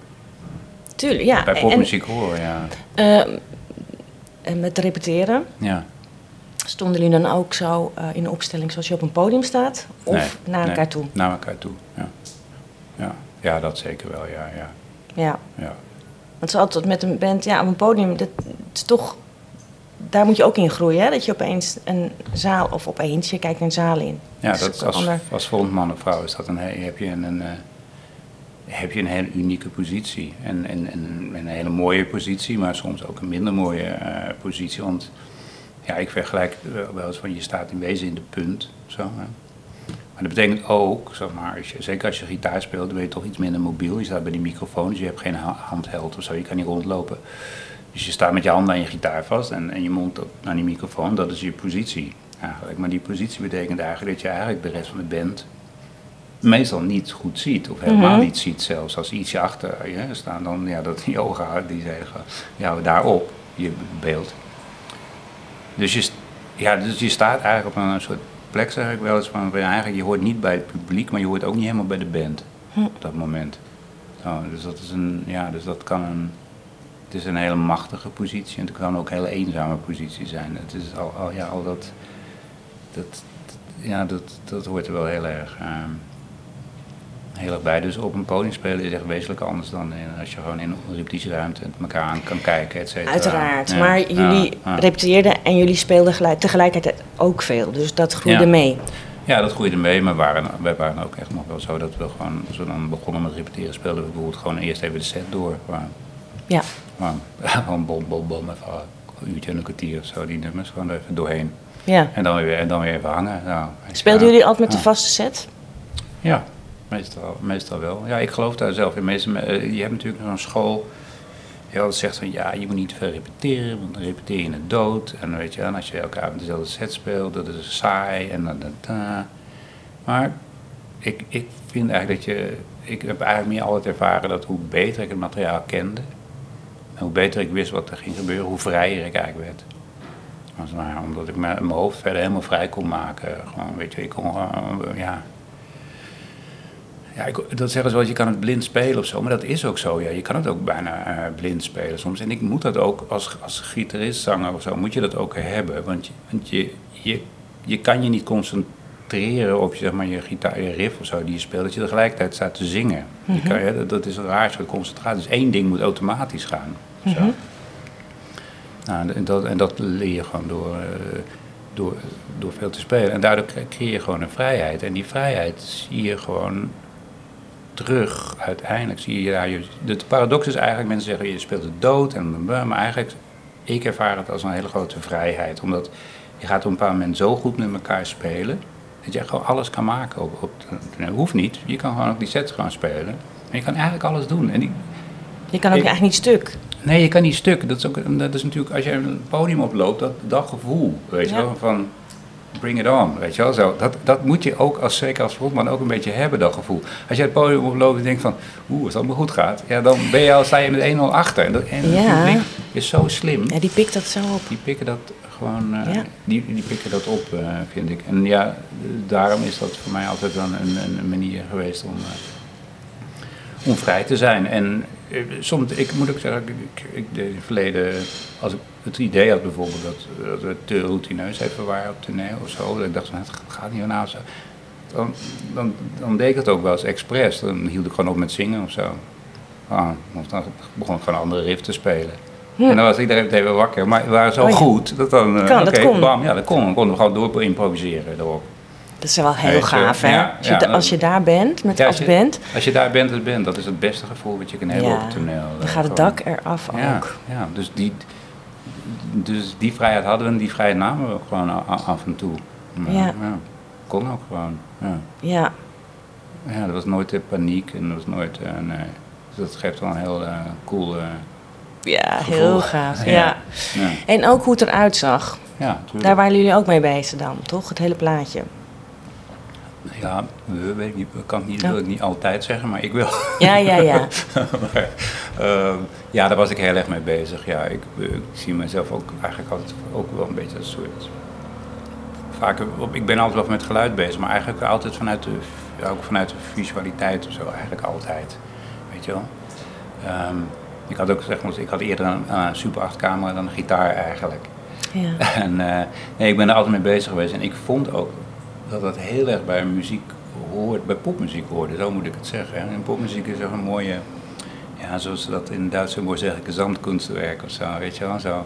Tuurlijk, ja. bij popmuziek horen, ja. eh, en met repeteren, ja. stonden jullie dan ook zo eh, in een opstelling zoals je op een podium staat? Of Nee, naar nee, elkaar toe? Naar elkaar toe, ja. Ja, ja dat zeker wel, ja, ja. Ja. ja. Want altijd met een band, ja, op een podium, dat is toch, daar moet je ook in groeien. Hè? Dat je opeens een zaal, of opeens, je kijkt een zaal in. Ja, is dat is als, ander- als frontman of vrouw is dat een, he- heb je een, een, eh, heb je een hele unieke positie. En, en, en een hele mooie positie, maar soms ook een minder mooie eh, positie. Want ja, ik vergelijk wel- eens van je staat in wezen in de punt. Zo, hè. Maar dat betekent ook, zeg maar, als je, zeker als je gitaar speelt, dan ben je toch iets minder mobiel. Je staat bij die microfoon, dus je hebt geen ha- handheld of zo, je kan niet rondlopen. Dus je staat met je handen aan je gitaar vast en, en je mond op, aan die microfoon, dat is je positie eigenlijk. Maar die positie betekent eigenlijk dat je eigenlijk de rest van de band meestal niet goed ziet. Of helemaal Mhm. niet ziet zelfs. Als ietsje achter je staan, dan ja, dat die ogen die zeggen, ja, daarop, je beeld. Dus je, ja, dus je staat eigenlijk op een soort plek, zeg ik wel eens, van eigenlijk je hoort niet bij het publiek, maar je hoort ook niet helemaal bij de band op dat moment. Dus dat is een, ja, dus dat kan een, het is een hele machtige positie en het kan ook een hele eenzame positie zijn. Het is al, al ja, al dat, dat, ja, dat, dat hoort er wel heel erg, ehm, heel erg bij. Dus op een podium spelen is echt wezenlijk anders dan in- als je gewoon in een repetitieruimte met elkaar aan kan kijken, et cetera. Uiteraard. Ja, maar jullie ja. repeteerden en jullie speelden gelijk, tegelijkertijd ook veel. Dus dat groeide Ja. mee. Ja, dat groeide mee, maar waren, wij waren ook echt nog wel zo dat we gewoon, als we dan begonnen met repeteren, speelden we bijvoorbeeld gewoon eerst even de set door. Ja. gewoon, (laughs) gewoon bom, bom, bom, even een uurtje en een kwartier of zo, die nummers gewoon even doorheen. ja. En dan weer, en dan weer even hangen. Nou, Speelden jullie altijd met een vaste set? Ja, meestal, meestal wel. Ja, ik geloof daar zelf in. Meestal, eh, je hebt natuurlijk zo'n school die altijd zegt van ja, je moet niet te veel repeteren, want dan repeteer je het dood. En weet je, en als je elke avond dezelfde set speelt, dat is saai en dan. dan, dan. Maar ik, ik vind eigenlijk dat je. Ik heb eigenlijk meer altijd ervaren dat hoe beter ik het materiaal kende, en hoe beter ik wist wat er ging gebeuren, hoe vrijer ik eigenlijk werd. Als het ware, omdat ik mijn mijn hoofd verder helemaal vrij kon maken. Gewoon, weet je, ik kon gewoon, ja. Ja, ik, dat zeggen ze wel, je kan het blind spelen of zo, maar dat is ook zo. Ja. Je kan het ook bijna eh, blind spelen soms. En ik moet dat ook als, als gitarist, zanger of zo, moet je dat ook hebben. Want, je, want je, je, je kan je niet concentreren op zeg maar, je gitaar, je riff of zo die je speelt, dat je tegelijkertijd staat te zingen. je kan, ja, dat, dat is een raar soort concentratie. Dus één ding moet automatisch gaan. Zo. Nou, en, dat, en dat leer je gewoon door, eh, door, door veel te spelen. En daardoor cre- creëer je gewoon een vrijheid. En die vrijheid zie je gewoon terug. Uiteindelijk zie je, ja, je de paradox is eigenlijk, mensen zeggen je speelt het dood. En, maar eigenlijk, ik ervaar het als een hele grote vrijheid. Omdat je gaat op een bepaald moment zo goed met elkaar spelen. Dat je gewoon alles kan maken. Op, op, hoeft niet. Je kan gewoon ook die sets gaan spelen. En je kan eigenlijk alles doen. En die, Je kan ook Ik- eigenlijk niet stuk. Nee, je kan niet stuk. Dat is, ook, dat is natuurlijk, als je een podium oploopt, dat, dat gevoel, weet je Ja. wel, van bring it on, weet je wel. Zo, dat, dat moet je ook, als, zeker als frontman, ook een beetje hebben, dat gevoel. Als je het podium oploopt en denkt van, oeh, als dat maar goed gaat, ja, dan ben je al, sta je met 1-0 achter. En, dat, en Ja. het publiek is zo slim. Ja, die pikt dat zo op. Die pikken dat gewoon, eh, Ja. die, die pikken dat op, eh, vind ik. En ja, daarom is dat voor mij altijd dan een, een manier geweest om, eh, om vrij te zijn. En soms, ik moet ook zeggen, ik, ik deed in het verleden, als ik het idee had bijvoorbeeld dat, dat we te routineus even waren op toneel of zo, dat ik dacht van het gaat niet vanavond zo. Dan, dan, dan deed ik het ook wel eens expres. Dan hield ik gewoon op met zingen of zo. Ah, of dan begon ik gewoon een andere riff te spelen. En dan was iedereen weer wakker. Maar we waren zo Oh ja. goed dat dan... eh, dat oké, kon. Bam, ja, dat kon. Dan konden we gewoon door improviseren erop. Dat is wel heel gaaf, hè? ja, als, je ja, da- dan- als je daar bent, met als je- band, Als je daar bent als bent, dat is het beste gevoel wat je kan hebben op het toneel. dan gaat het dak eraf ook. Ja, dus die, dus die vrijheid hadden we en die vrijheid namen we ook gewoon af en toe. Ja. Kon ook gewoon. Ja. Ja, er was nooit eh, paniek en er was nooit. eh, nee. Dus dat geeft wel een heel eh, cool. eh, ja gevoel. heel gaaf. Ja. En ook hoe het eruit zag. Ja, tuurlijk. Daar waren jullie ook mee bezig dan, toch? Het hele plaatje. Ja, we, weet kan niet, wil ik niet altijd zeggen, maar ik wil. Ja, ja, ja. (laughs) maar, ehm, ja, daar was ik heel erg mee bezig. Ja, ik, ik zie mezelf ook eigenlijk altijd ook wel een beetje als soort. Vaak, ik ben altijd wel met geluid bezig, maar eigenlijk altijd vanuit de, ook vanuit de visualiteit of zo, eigenlijk altijd. Weet je wel? Ehm, ik had ook zeg maar, ik had eerder een, een Super 8 camera dan een gitaar eigenlijk. ja. (laughs) En eh, nee, ik ben er altijd mee bezig geweest. En ik vond ook dat dat heel erg bij muziek hoort, bij popmuziek hoorde, zo moet ik het zeggen. En popmuziek is er een mooie, ja, zoals ze dat in het Duits mooi zeggen, gezamtkunstwerk of zo, weet je wel, zo.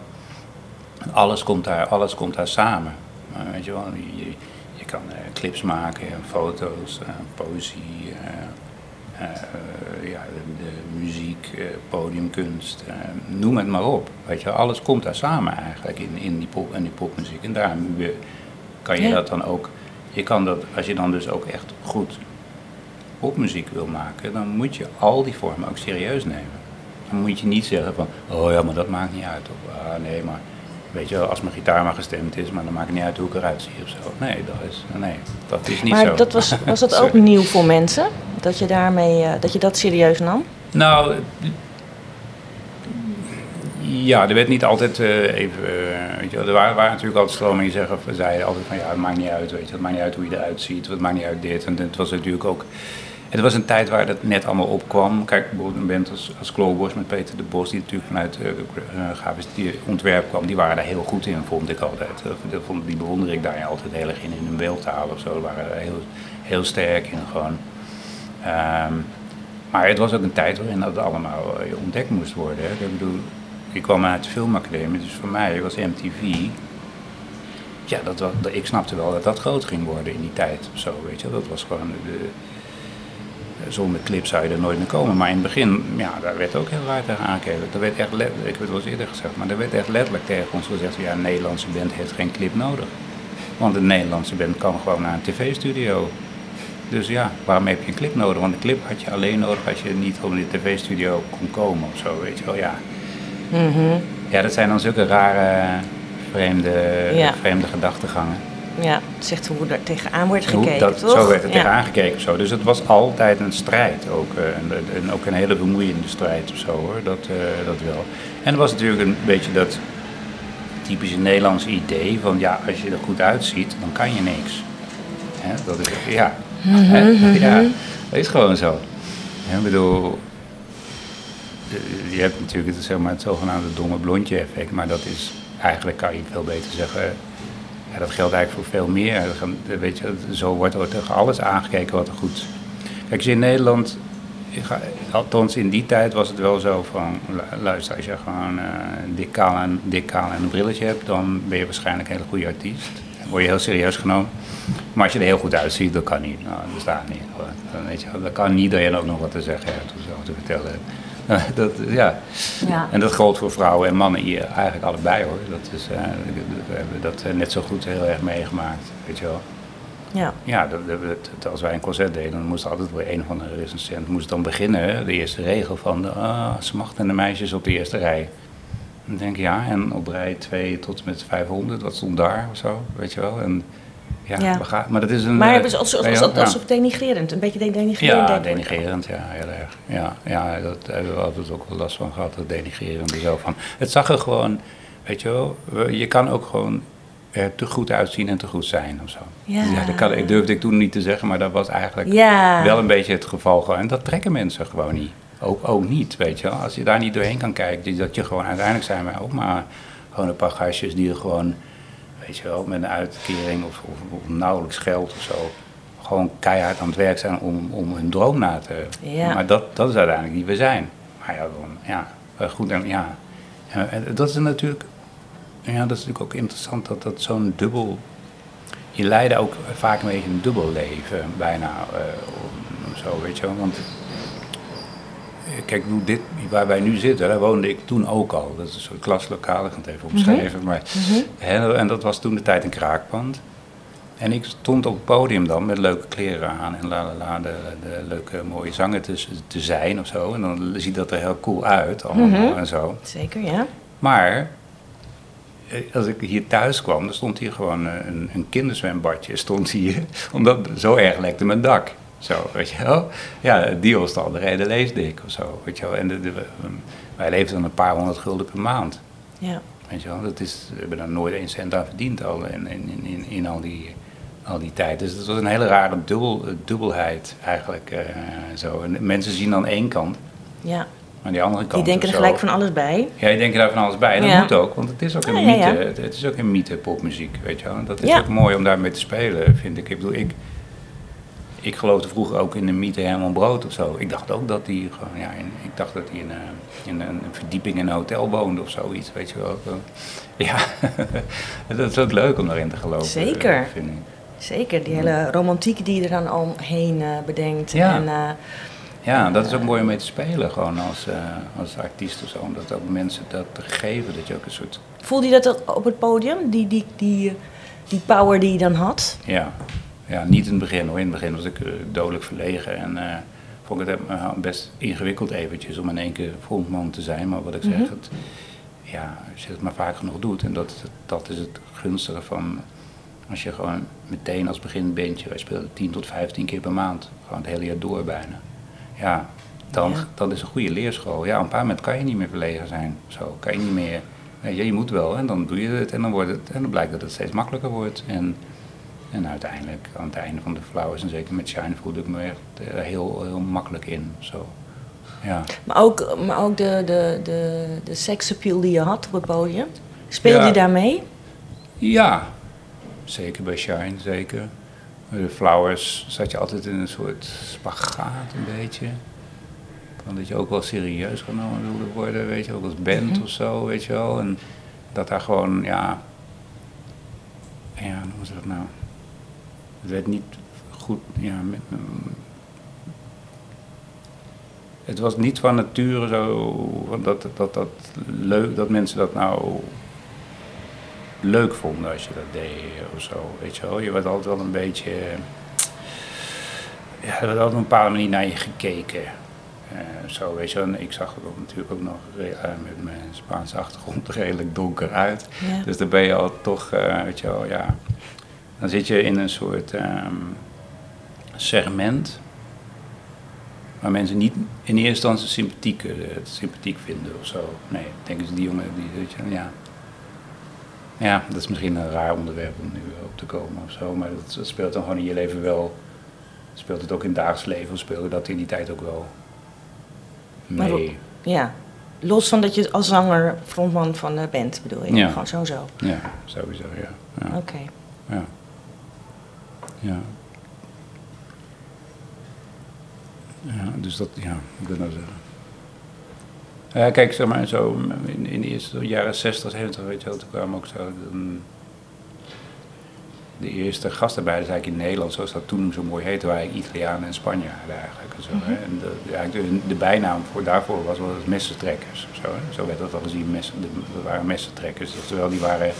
Alles komt daar, alles komt daar samen. Maar weet je wel, je, kan eh, clips maken, en foto's, eh, poëzie, eh, eh, ja, de, de muziek, eh, podiumkunst, eh, noem het maar op. Weet je, wel, alles komt daar samen eigenlijk in, in, die, pop, in die popmuziek. En daarom we- kan je Ja. dat dan ook, je kan dat, als je dan dus ook echt goed popmuziek wil maken, dan moet je al die vormen ook serieus nemen. Dan moet je niet zeggen van, oh ja, maar dat maakt niet uit. Of, ah, nee, maar weet je wel, als mijn gitaar maar gestemd is, maar dan maakt het niet uit hoe ik eruit zie of zo. Nee, dat is, nee, dat is niet Maar zo. dat was, was dat (laughs) ook nieuw voor mensen? Dat je daarmee, eh, dat je dat serieus nam? Nou, ja, er werd niet altijd eh, even, eh, weet je er waren, natuurlijk altijd stromingen die zeggen, zeiden altijd van ja, het maakt niet uit, weet je, het maakt niet uit hoe je eruit ziet, het maakt niet uit dit. En het was natuurlijk ook, het was een tijd waar dat net allemaal opkwam. Kijk, bijvoorbeeld band als, als met Peter de Bos, die natuurlijk vanuit uh, grafisch ontwerp kwam, die waren daar heel goed in, vond ik altijd. Vond, die bewonder ik daar altijd heel erg in, in hun beeldtaal of zo, die waren heel, heel sterk in gewoon. Ehm, maar het was ook een tijd waarin dat allemaal ontdekt moest worden. Hè. Ik bedoel, ik kwam uit de filmacademie, dus voor mij was MTV... Ja, dat, was, ik snapte wel dat dat groot ging worden in die tijd zo, weet je. Dat was gewoon... De, zonder clips zou je er nooit meer komen. Maar in het begin, ja, daar werd ook heel raar tegen aangekeken. Er werd echt ik heb het wel eens eerder gezegd, maar er werd echt letterlijk tegen ons gezegd... Ja, een Nederlandse band heeft geen clip nodig. Want een Nederlandse band kan gewoon naar een tv-studio. Dus ja, waarom heb je een clip nodig? Want een clip had je alleen nodig als je niet op de tv-studio kon komen of zo, weet je wel. Ja, Mhm. ja dat zijn dan zulke rare, vreemde, Ja. vreemde gedachtegangen. Ja, het zegt hoe er tegenaan wordt Hoe gekeken, dat, toch? Zo werd er Ja. tegenaan gekeken of zo. Dus het was altijd een strijd ook. eh, en, ook een hele bemoeiende strijd of zo hoor, dat, eh, dat wel. En er was natuurlijk een beetje dat typische Nederlandse idee van ja, als je er goed uitziet, dan kan je niks. Hè, dat is, ja. Hè, ja, dat is gewoon zo. Ik bedoel, je hebt natuurlijk het, zogenaamde domme blondje effect, maar dat is eigenlijk kan je veel beter zeggen. Ja, dat geldt eigenlijk voor veel meer. Weet je, zo wordt er tegen alles aangekeken wat er goed. Kijk, in Nederland, althans in die tijd was het wel zo van, lu- luister, als je gewoon eh, dik, kaal en, dik kaal en een brilletje hebt, dan ben je waarschijnlijk een hele goede artiest. Dan word je heel serieus genomen. Maar als je er heel goed uitziet, dat kan niet. Nou, dat staat niet. Dan weet je, dat kan niet dat je ook nog wat te zeggen hebt of zo te vertellen. (laughs) Dat, ja. Ja. En dat geldt voor vrouwen en mannen hier eigenlijk allebei hoor. Dat is, eh, we hebben dat eh, net zo goed heel erg meegemaakt, weet je wel. Ja. Ja, dat, dat- als wij een concert deden, dan moest altijd weer een of andere recensent moest dan beginnen. De eerste regel van de ah, smachtende meisjes op de eerste rij. Dan denk ik, ja, en op rij 2 tot en met 500, wat stond daar of zo, weet je wel. En, ja, Ja. we gaan- maar dat is een... Maar eh, was alsof, ja, alsof, ja. alsof denigrerend, een beetje denigrerend. Ja, denigrerend, ja, heel erg. Ja, ja dat hebben we altijd ook wel last van gehad, dat denigrerende zo van. Het zag er gewoon, weet je wel, we- je kan ook gewoon er te goed uitzien en te goed zijn of zo. Ja. dat kan, ik durfde ik toen niet te zeggen, maar dat was eigenlijk Ja. wel een beetje het geval. gewoon. En dat trekken mensen gewoon niet. Ook, ook niet, weet je wel. Als je daar niet doorheen kan kijken, dat je gewoon uiteindelijk zijn wij ook maar gewoon een paar gastjes die er gewoon, weet je wel, met een uitkering of, of, of nauwelijks geld of zo, gewoon keihard aan het werk zijn om, om hun droom na te... Ja. Maar dat, dat is uiteindelijk wie we zijn. Maar ja, dan, ja, eh, goed en ja. En, en dat is natuurlijk, ja, dat is natuurlijk ook interessant dat dat zo'n dubbel je leidde ook vaak een beetje een dubbel leven, bijna eh, om- zo, weet je wel. Want eh, kijk, dit, waar wij nu zitten, daar woonde ik toen ook al. Dat is een soort klaslokaal, ik ga het even omschrijven. Maar, hè, en dat was toen de tijd een kraakpand. En ik stond op het podium dan met leuke kleren aan en la la la, de, de leuke mooie zanger te, te zijn of zo. En dan ziet dat er heel cool uit allemaal Mhm. en zo. Zeker, ja. Maar eh, als ik hier thuis kwam, dan stond hier gewoon eh, een, een kinderzwembadje stond hier. (laughs) Omdat zo erg lekte mijn dak. Zo, weet je wel. Ja, die was al de reden leesdik of zo, weet je wel. En de, de- wij leefden dan een paar honderd gulden per maand. ja. Weet je wel, dat is, we hebben daar nooit één cent aan verdiend al in, in, in, in al, die, al die tijd. Dus het was een hele rare dubbel, dubbelheid eigenlijk. eh, zo. En mensen zien dan één kant, ja. maar die andere kant Die denken er gelijk van alles bij. Ja, je denkt daar van alles bij. En dat Ja. moet ook, want het is ook een mythe. ja. Het, het is ook een mythe popmuziek, weet je wel. En Dat is ook mooi om daarmee te spelen, vind ik. Ik bedoel, ik, ik geloofde vroeger ook in de mythe Herman Brood of zo. Ik dacht ook dat hij gewoon, ja, in, ik dacht dat hij in, eh, in een verdieping in een hotel woonde of zoiets, weet je wel. Ja, (laughs) dat is ook leuk om daarin te geloven. Zeker. eh, Vind ik. Zeker, die hele romantiek die je er dan omheen eh, bedenkt. Ja. En, eh, Ja, dat is ook mooi om mee te spelen, gewoon als, eh, als artiest of zo. Om dat ook mensen dat te geven, dat je ook een soort voelde je dat op het podium? Die, die, die, die power die je dan had? Ja. Ja, niet in het begin hoor. In het begin was ik eh, dodelijk verlegen en eh, vond ik het eh, best ingewikkeld eventjes om in één keer frontman te zijn. Maar wat ik zeg, het, ja, als je het maar vaak genoeg doet, en dat, dat is het gunstige van als je gewoon meteen als beginbandje, wij speelden 10 tot 15 keer per maand, gewoon het hele jaar door bijna. Ja, dan, Ja. dat is een goede leerschool. Ja, op een paar moment kan je niet meer verlegen zijn. Zo, kan je niet meer. Weet je, je moet wel en dan doe je het en dan, wordt het, en dan blijkt dat het steeds makkelijker wordt. En, en uiteindelijk, aan het einde van de Flowers en zeker met Shine, voelde ik me echt eh, heel, heel makkelijk in. Zo. Ja. Maar ook, maar ook de, de, de, de seksappeal die je had op het podium. Speelde Ja. je daarmee? ja, zeker bij Shine, zeker. Bij De Flowers zat je altijd in een soort spagaat een beetje. Van dat je ook wel serieus genomen wilde worden, weet je, ook als band of zo, weet je wel. En dat daar gewoon, ja, ja, hoe was dat nou? Het werd niet goed, ja, met, mm, het was niet van nature zo, dat, dat, dat, leuk, dat mensen dat nou leuk vonden als je dat deed of zo, weet je wel. Je werd altijd wel een beetje, ja, er werd altijd op een bepaalde manier naar je gekeken. Eh, zo, weet je wel. En ik zag er natuurlijk ook nog eh, met mijn Spaanse achtergrond (laughs) redelijk donker uit. Ja. Dus dan ben je al toch, eh, weet je wel, ja. Dan zit je in een soort ehm, segment waar mensen niet in eerste instantie sympathiek, eh, het sympathiek vinden of zo. Nee, denken ze die jongen, die, weet je, ja. Ja, dat is misschien een raar onderwerp om nu op te komen of zo, maar dat, dat speelt dan gewoon in je leven wel. Speelt het ook in het dagelijks leven of speelde dat in die tijd ook wel Maar mee? Ja. Los van dat je als zanger frontman van de band bedoel je? Ja. Gewoon sowieso. Ja, sowieso, ja. Ja, Oké. ja. Ja. Ja, dus dat, ja, ik wil nou zeggen. Ja, kijk, zeg maar, zo in, in de eerste jaren 60, 70, weet je wel, toen kwamen ook zo de, de eerste gastarbeiders eigenlijk in Nederland, zoals dat toen zo mooi heette, waren eigenlijk Italianen en Spanjaarden eigenlijk. En, zo, hè. en de, eigenlijk de, bijnaam voor, daarvoor was wel messentrekkers. Zo, hè. zo werd dat al gezien, messen, de, dat waren messentrekkers. Terwijl die waren,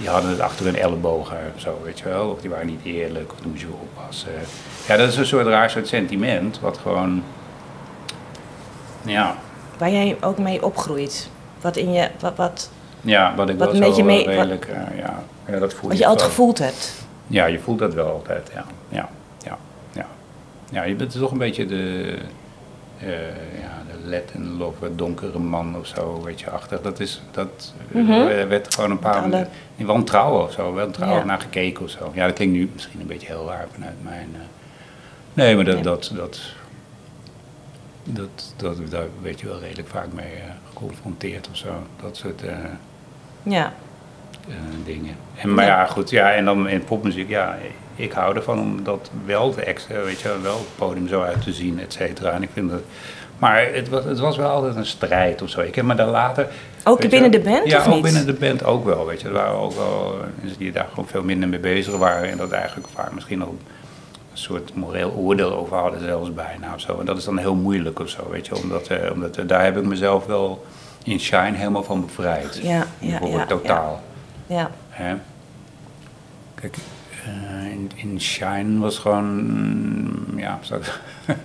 die hadden het achter hun ellebogen of zo, weet je wel. Of die waren niet eerlijk, of doen ze oppassen. Ja, dat is een soort raar soort sentiment, wat gewoon, ja, Waar jij ook mee opgroeit. Wat in je, wat, wat, Ja, wat ik Wat wel zo mee- redelijk, eh, ja, ja, dat voel wat je altijd wel. gevoeld hebt. Ja, je voelt dat wel altijd, ja. Ja, ja, ja. ja je bent toch een beetje de, eh, ja, de let en love, donkere man of zo, weet je, achter. Dat is, dat eh, Mhm. werd gewoon een paar, Alle- in wantrouwen of zo, wantrouwen Ja. naar gekeken of zo. Ja, dat klinkt nu misschien een beetje heel raar vanuit mijn, eh, nee, maar dat, dat, dat, dat, dat, daar werd je wel redelijk vaak mee eh, geconfronteerd of zo. Dat soort... eh, Ja. eh, dingen. En, maar ja, goed, ja, en dan in popmuziek, ja, ik hou ervan om dat wel te extra, weet je, wel, wel het podium zo uit te zien, et cetera. En ik vind dat, maar het was, het was wel altijd een strijd of zo. Ik heb me daar later... Ook binnen je, de band, Ja, of ook niet? binnen de band ook wel, weet je. Er waren ook wel mensen die daar gewoon veel minder mee bezig waren en dat eigenlijk vaak misschien ook een soort moreel oordeel over hadden zelfs bijna of zo. En dat is dan heel moeilijk of zo, weet je, omdat, eh, omdat eh, daar heb ik mezelf wel in Shine helemaal van bevrijd. Ja, ja, ja, totaal. Ja. Hè? Kijk, eh, in, in Shine was gewoon, mm, ja, (laughs) ik-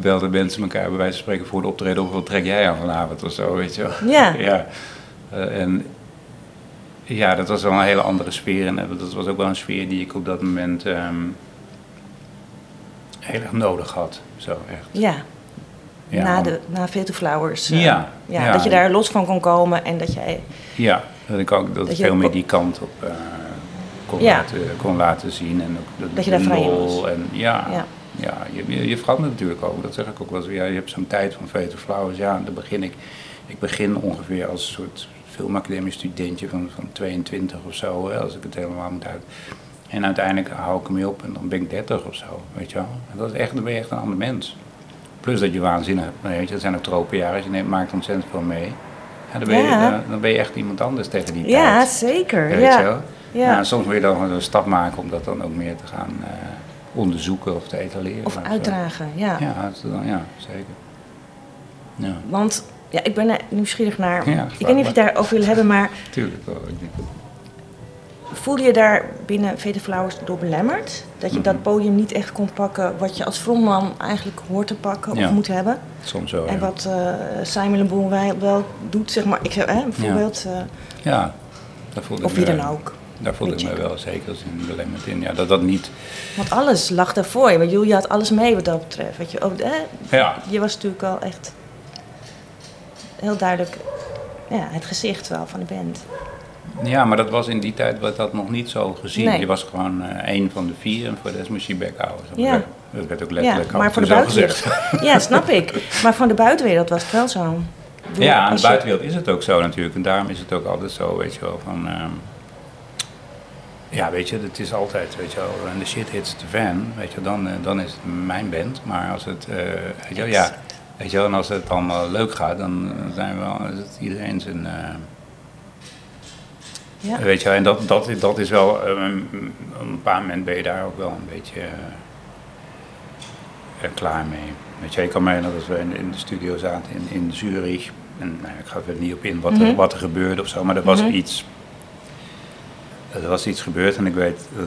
belden mensen elkaar bij wijze van spreken voor de optreden of wat trek jij aan vanavond of zo, weet je wel. Ja. (laughs) ja. Eh, en ja, dat was wel een hele andere sfeer en eh, dat was ook wel een sfeer die ik op dat moment ehm, heel erg nodig had, zo echt. Ja, Ja, na, de, na Fatal Flowers. eh, Ja, ja. Dat je daar los van kon komen en dat jij... Ja, dat ik ook dat Dat veel meer die kant op kon, Ja. laten, kon laten zien. En ook de, Dat je daar vrij was. En, ja, Ja. Ja. je, je, verandert natuurlijk ook. Dat zeg ik ook wel eens. Ja, je hebt zo'n tijd van Veter Flowers. Ja, dan begin ik. Ik begin ongeveer als een soort filmacademisch studentje van, van 22 of zo. Hè, als ik het helemaal moet uit. En uiteindelijk hou ik ermee op en dan ben ik 30 of zo. Weet je wel. En dat is echt, dan ben je echt een ander mens. Plus dat je waanzinnig hebt. Weet je, het zijn ook tropenjaren. Dus je neemt, maakt ontzettend veel mee. Ja, dan, ben je, Ja. dan, dan ben je echt iemand anders tegen die Ja, tijd. zeker. Weet ja. je wel? Ja. Nou, soms moet je dan een stap maken om dat dan ook meer te gaan eh, onderzoeken of te etaleren. Of zo. uitdragen, ja. Ja, dat dan- ja, zeker. Ja, Want ja, ik ben er nieuwsgierig naar. Ja, ik weet niet of je het daarover wil hebben, maar (laughs) tuurlijk wel. voelde je daar binnen Vede Flowers door belemmerd? Dat je Mhm. dat podium niet echt kon pakken wat je als frontman eigenlijk hoort te pakken Ja. of moet hebben? Soms wel, En wat eh Simon wij- wel doet, zeg maar, ik zeg, hè, bijvoorbeeld, eh, Ja, daar voelde of ik wie dan ook. Daar voelde ik me wel zeker als in belemmerd in. Ja, dat dat niet... Want alles lag daarvoor je. Julia had alles mee wat dat betreft. Weet je, ook, hè, Ja, je was natuurlijk al echt heel duidelijk ja, het gezicht wel van de band. ja, maar dat was in die tijd werd dat nog niet zo gezien. Nee. Je was gewoon eh één van de vier en voor de rest moest je bek houden. maar. Ja. Dat werd ook Ja, letterlijk af maar voor de buitenwereld. gezegd. Ja, snap ik. Maar van de buitenwereld was het wel zo. Ja, aan de je- buitenwereld is het ook zo natuurlijk. En daarom is het ook altijd zo, weet je wel, van... ehm, ja, weet je, het is altijd, weet je wel, en de shit hits the fan, weet je, dan, eh, dan is het mijn band. Maar als het, eh, weet je wel, ja, weet je wel, en als het allemaal leuk gaat, dan eh, zijn we wel, is het iedereen zijn... Ja. Weet je wel, en dat, dat, dat is wel, een op een paar moment ben je daar ook wel een beetje er klaar mee. Weet je, ik kan me herinneren dat we in, in de studio zaten in, in Zurich. En nou, ik ga er niet op in wat, er, Mhm. wat er gebeurde of zo, maar er was Mhm. iets. Er was iets gebeurd en ik weet, eh,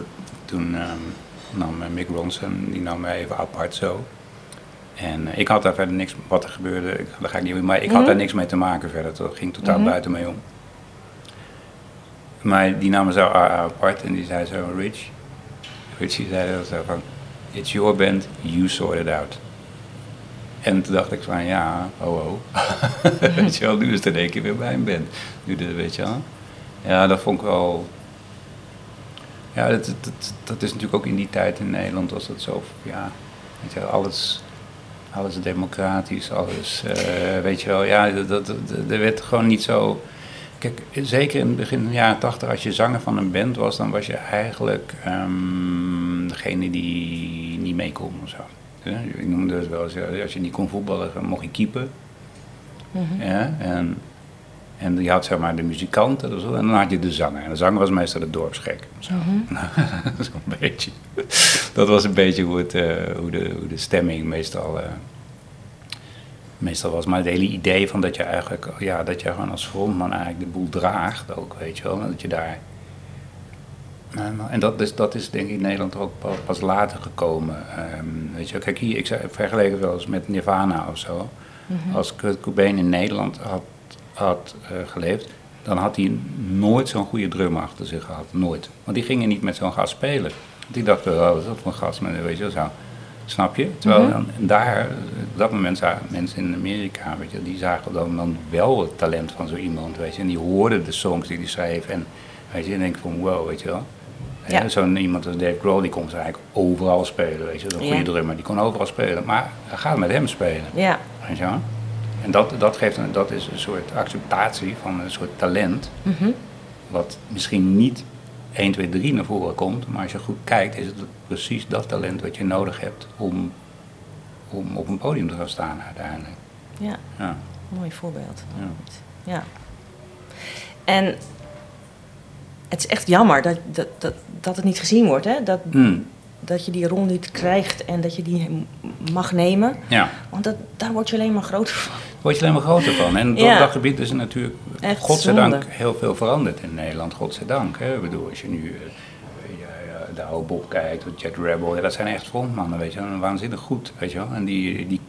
toen ehm, nam eh, Mick Ronson, die nam mij even apart zo. En eh, ik had daar verder niks, wat er gebeurde, ik, daar ga ik niet in, maar ik had Mhm. daar niks mee te maken verder. Dat ging totaal Mhm. buiten mij om. Maar die namen zo a- apart en die zei zo, Rich, Richie zei dat zo van, it's your band, you sort it out. En toen dacht ik van, ja, oh oh. (laughs) weet je wel, nu is het in één keer weer bij een band. Nu de, weet je wel. Ja, dat vond ik wel... Ja, dat, dat, dat, is natuurlijk ook in die tijd in Nederland was dat zo, ja, weet je alles, alles democratisch, alles, eh, weet je wel, ja, dat, dat, er werd gewoon niet zo... Kijk, zeker in het begin van de jaren tachtig, als je zanger van een band was, dan was je eigenlijk ehm, degene die niet mee kon of zo. Ja, Ik noemde het wel eens, als je niet kon voetballen, dan mocht je keeper. Mhm. Ja, en, en je had zeg maar de muzikant en zo, en dan had je de zanger. En de zanger was meestal de dorpsgek. Zo. (laughs) Zo'n beetje. Dat was een beetje hoe, het, eh, hoe, de, hoe de stemming meestal, eh, meestal was. Maar het hele idee van dat je eigenlijk, ja, dat je gewoon als frontman eigenlijk de boel draagt ook, weet je wel. en Dat je daar... Nou, nou, En dat is, dat is denk ik in Nederland ook pa- pas later gekomen. Ehm, weet je, kijk hier, ik vergelijk het wel eens met Nirvana of zo. Mhm. Als Kurt Cobain in Nederland had, had eh, geleefd, dan had hij nooit zo'n goede drummer achter zich gehad. Nooit. Want die gingen niet met zo'n gast spelen. Want die dachten, oh, wat is dat voor een gast? Maar, weet je, wel, zo. Snap je? Terwijl Mhm. dan, daar, op dat moment zagen mensen in Amerika, weet je, die zagen dan, dan wel het talent van zo iemand, weet je. En die hoorden de songs die hij schreef en, weet je, en denk van, wow, weet je wel. Ja. Zo'n iemand als Dave Grohl, die kon ze eigenlijk overal spelen, weet je. Zo'n goede Ja. drummer, die kon overal spelen. Maar ga met hem spelen. Ja, Weet je wel? En dat, dat, geeft een, dat is een soort acceptatie van een soort talent, Mhm. wat misschien niet 1, 2, 3 naar voren komt, maar als je goed kijkt, is het precies dat talent wat je nodig hebt om, om op een podium te gaan staan uiteindelijk. ja, Ja, mooi voorbeeld. ja. Ja. En het is echt jammer dat, dat, dat, dat het niet gezien wordt, hè? Dat, Hmm, dat je die rol niet krijgt en dat je die mag nemen. ja. Want dat, daar word je alleen maar groter van. Daar word je alleen maar groter van. En op Ja. dat gebied is er natuurlijk, Echt godzijdank, zonde. heel veel veranderd in Nederland. Godzijdank. Hè? Ik bedoel, als je nu... eh, ja, Douwe Bob kijkt, of Jet Rebel, ja, dat zijn echt frontmannen, weet je wel. Waanzinnig goed, weet je wel. En die, die,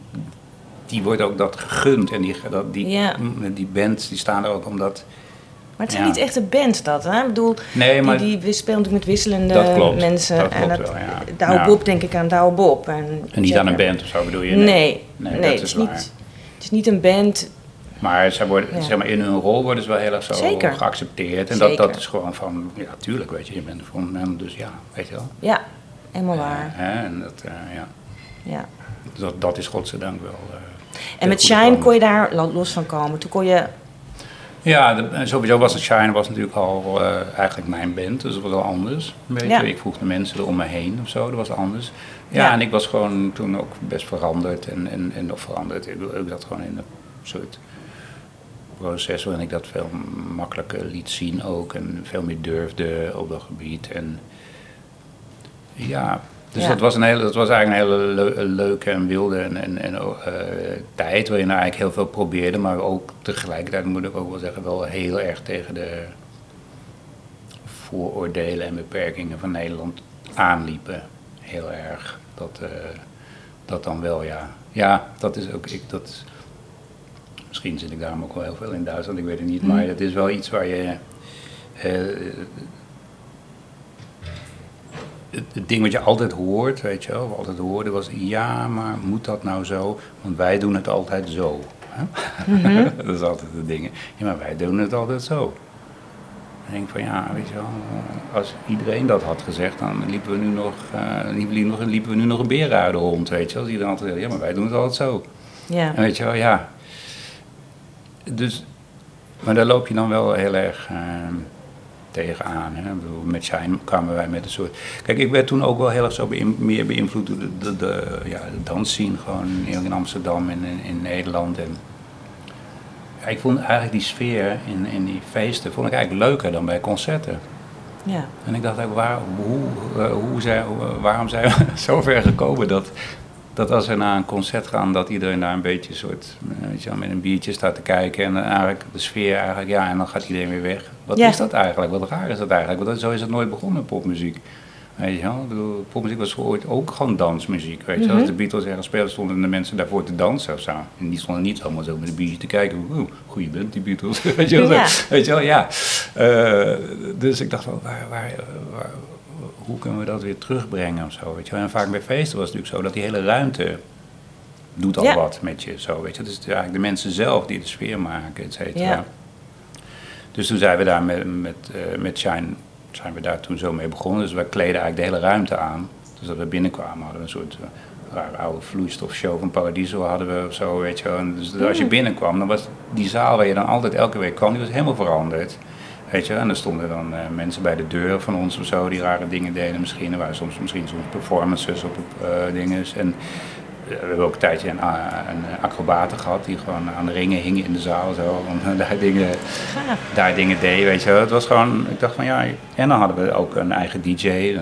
die wordt ook dat gegund. En die, dat, die, die bands die staan er ook omdat... Maar het is Ja. niet echt een band dat, hè? Ik bedoel, Nee, maar die, die speelt natuurlijk met wisselende Dat klopt, mensen. dat en klopt wel, ja. Douwe Ja. Bob denk ik aan Douwe Bob. En, en niet aan een band of zo bedoel je? Nee, Nee, nee, dat het, is waar. niet, het is niet een band. Maar, zij worden, zeg maar in hun rol worden ze wel heel erg zo Zeker. geaccepteerd. En dat, Zeker. dat is gewoon van, ja, tuurlijk, weet je, je bent een frontman, dus ja, weet je wel. Ja, helemaal waar. Hè, en dat, eh, ja, Ja. dat, dat is godzijdank wel... eh, En met Shine kon je daar lo- los van komen. Toen kon je... Ja, de- sowieso was het Shine was natuurlijk al eh, eigenlijk mijn band, dus dat was al anders. Ja. Ik vroeg de mensen er om me heen of zo, dat was anders. Ja, Ja. en ik was gewoon toen ook best veranderd en, en, en nog veranderd. Ik, ik dat gewoon in een soort proces waarin ik dat veel makkelijker liet zien ook en veel meer durfde op dat gebied. En ja, dus Ja. dat, was een hele, dat was eigenlijk een hele leu- leuke en wilde en, en, en, eh, tijd waarin ik eigenlijk heel veel probeerde, maar ook tegelijkertijd moet ik ook wel zeggen wel heel erg tegen de vooroordelen en beperkingen van Nederland aanliepen. Heel erg. Dat, eh, dat dan wel, ja. Ja, dat is ook, ik, dat, misschien zit ik daarom ook wel heel veel in Duitsland, ik weet het niet, maar het is wel iets waar je, eh, het, ding wat je altijd hoort, weet je wel, wat we altijd hoorden was, ja, maar moet dat nou zo? Want wij doen het altijd zo. hè? (laughs) dat is altijd de dingen. Ja, maar wij doen het altijd zo. Ik denk van ja, weet je wel, als iedereen dat had gezegd, dan liepen we nu nog, eh, liepen, we nog, liepen we nu nog een beer uit de hond, weet je wel. Als iedereen altijd ja, maar wij doen het altijd zo. Ja. En weet je wel, ja. Dus, maar daar loop je dan wel heel erg eh, tegenaan. Hè? Bedoel, met Shine kwamen wij met een soort... Kijk, ik werd toen ook wel heel erg zo beïn- meer beïnvloed door de, de, de, ja, de dansscene gewoon in Amsterdam en in, in Nederland. En, ja, ik vond eigenlijk die sfeer in, in die feesten vond ik eigenlijk leuker dan bij concerten. ja. En ik dacht, eigenlijk, waar, hoe, eh, hoe zijn, waarom zijn we (laughs) zo ver gekomen dat, dat als we naar een concert gaan, dat iedereen daar een beetje soort, eh, weet je wel, met een biertje staat te kijken en eigenlijk de sfeer eigenlijk, ja, en dan gaat iedereen weer weg. Wat Ja. is dat eigenlijk? Wat raar is dat eigenlijk? Want zo is het nooit begonnen, popmuziek. Weet je wel? Ik bedoel, popmuziek was ooit ook gewoon dansmuziek. Weet je wel? Als de Beatles ergens speelden, stonden de mensen daarvoor te dansen of zo. En die stonden niet allemaal zo met een biertje te kijken. Oeh, goeie band, die Beatles. (laughs) Weet je wel? Ja. Weet je wel, ja. Eh, dus ik dacht wel, waar, waar, waar- hoe kunnen we dat weer terugbrengen of zo, weet je wel. En vaak bij feesten was het natuurlijk zo dat die hele ruimte doet al Ja. wat met je, zo, weet je. Het is eigenlijk de mensen zelf die de sfeer maken, et cetera. Ja. Dus toen zijn we daar met, met, eh, met Shine, zijn we daar toen zo mee begonnen. Dus we kleden eigenlijk de hele ruimte aan. Dus dat we binnenkwamen hadden we een soort eh, rare oude vloeistofshow van Paradiso hadden we of zo, weet je wel. En dus als je binnenkwam, dan was die zaal waar je dan altijd elke week kwam, die was helemaal veranderd. Weet je, en er stonden dan eh, mensen bij de deur van ons of zo die rare dingen deden misschien. Er waren soms misschien soms performances op dingen. En we hebben ook een tijdje een, a- een acrobaten gehad die gewoon aan de ringen hingen in de zaal zo. (laughs) En daar dingen, Gaaf. daar dingen deed, weet je wel. Het was gewoon, ik dacht van ja, en dan hadden we ook een eigen DJ. eh,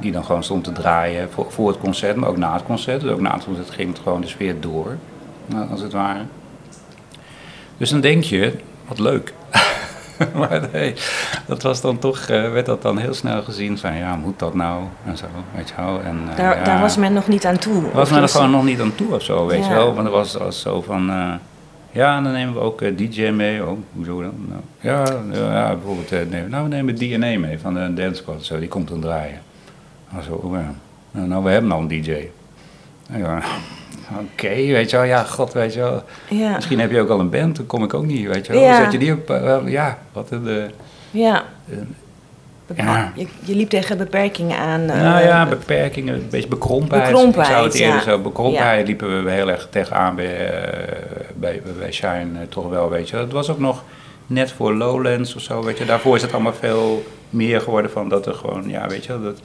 die dan gewoon stond te draaien voor, voor het concert, maar ook na het concert. Dus ook na het concert ging het gewoon de sfeer door, nou, als het ware. Dus dan denk je, wat leuk. (laughs) (laughs) maar nee, dat was dan toch, eh, werd dat dan heel snel gezien van ja, moet dat nou? En zo, weet je wel. En, eh, Daar, ja, daar was men nog niet aan toe. was men er was- gewoon nog niet aan toe of zo, weet je wel. Want er was als zo van, eh, ja, dan nemen we ook DJ mee. Oh, hoezo dan? Nou, ja, ja, bijvoorbeeld, eh, nee, nou we nemen DNA mee van de Dance Squad, zo, die komt dan draaien. Nou, zo, oh, ja. Nou, nou, we hebben al een DJ. Ja, Oké, weet je wel, ja, god, weet je wel. Ja, Misschien heb je ook al een band, dan kom ik ook niet, weet je wel. Ja. Zet je die op, eh, ja, wat een... eh, ja. eh, Ja. Je, je liep tegen beperkingen aan. eh, nou ja, beperkingen, een beetje bekrompenheid. Bekrompenheid, Ik zou het eerder ja. zo, bekrompenheid liepen we heel erg tegenaan bij, bij, bij Shine toch wel, weet je. Het was ook nog net voor Lowlands of zo, weet je. Daarvoor is het allemaal veel meer geworden van dat er gewoon, ja, weet je, dat,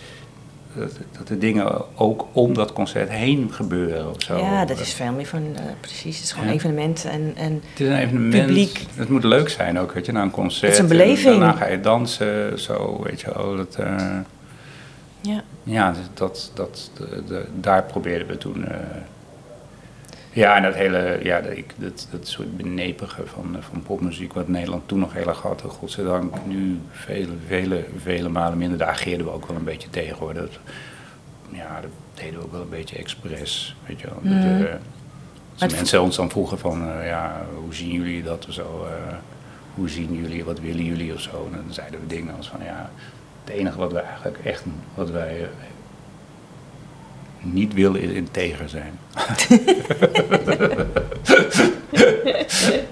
dat, de dingen ook om dat concert heen gebeuren of zo. ja, dat is veel meer van, eh, precies, het is gewoon Ja. evenement. En, en Het is een evenement. Publiek. Het moet leuk zijn ook, weet je, na een concert. Het is een en beleving. daarna ga je dansen, zo, weet je wel. Dat, eh, ja. ja, dat, dat, de, de- daar probeerden we toen... Ja, en dat hele, ja, ik, dat, dat soort benepige van, eh, van popmuziek, wat Nederland toen nog heel erg had, godzijdank nu vele, vele, vele malen minder. Daar ageerden we ook wel een beetje tegen hoor. Dat, ja, dat deden we ook wel een beetje expres, weet je wel. Dat, Mhm. eh, als het- mensen ons dan vroegen van, eh, ja, hoe zien jullie dat of zo? hoe zien jullie, wat willen jullie of zo? En dan zeiden we dingen als van, ja, het enige wat wij eigenlijk echt, wat wij niet willen is integer zijn. (laughs)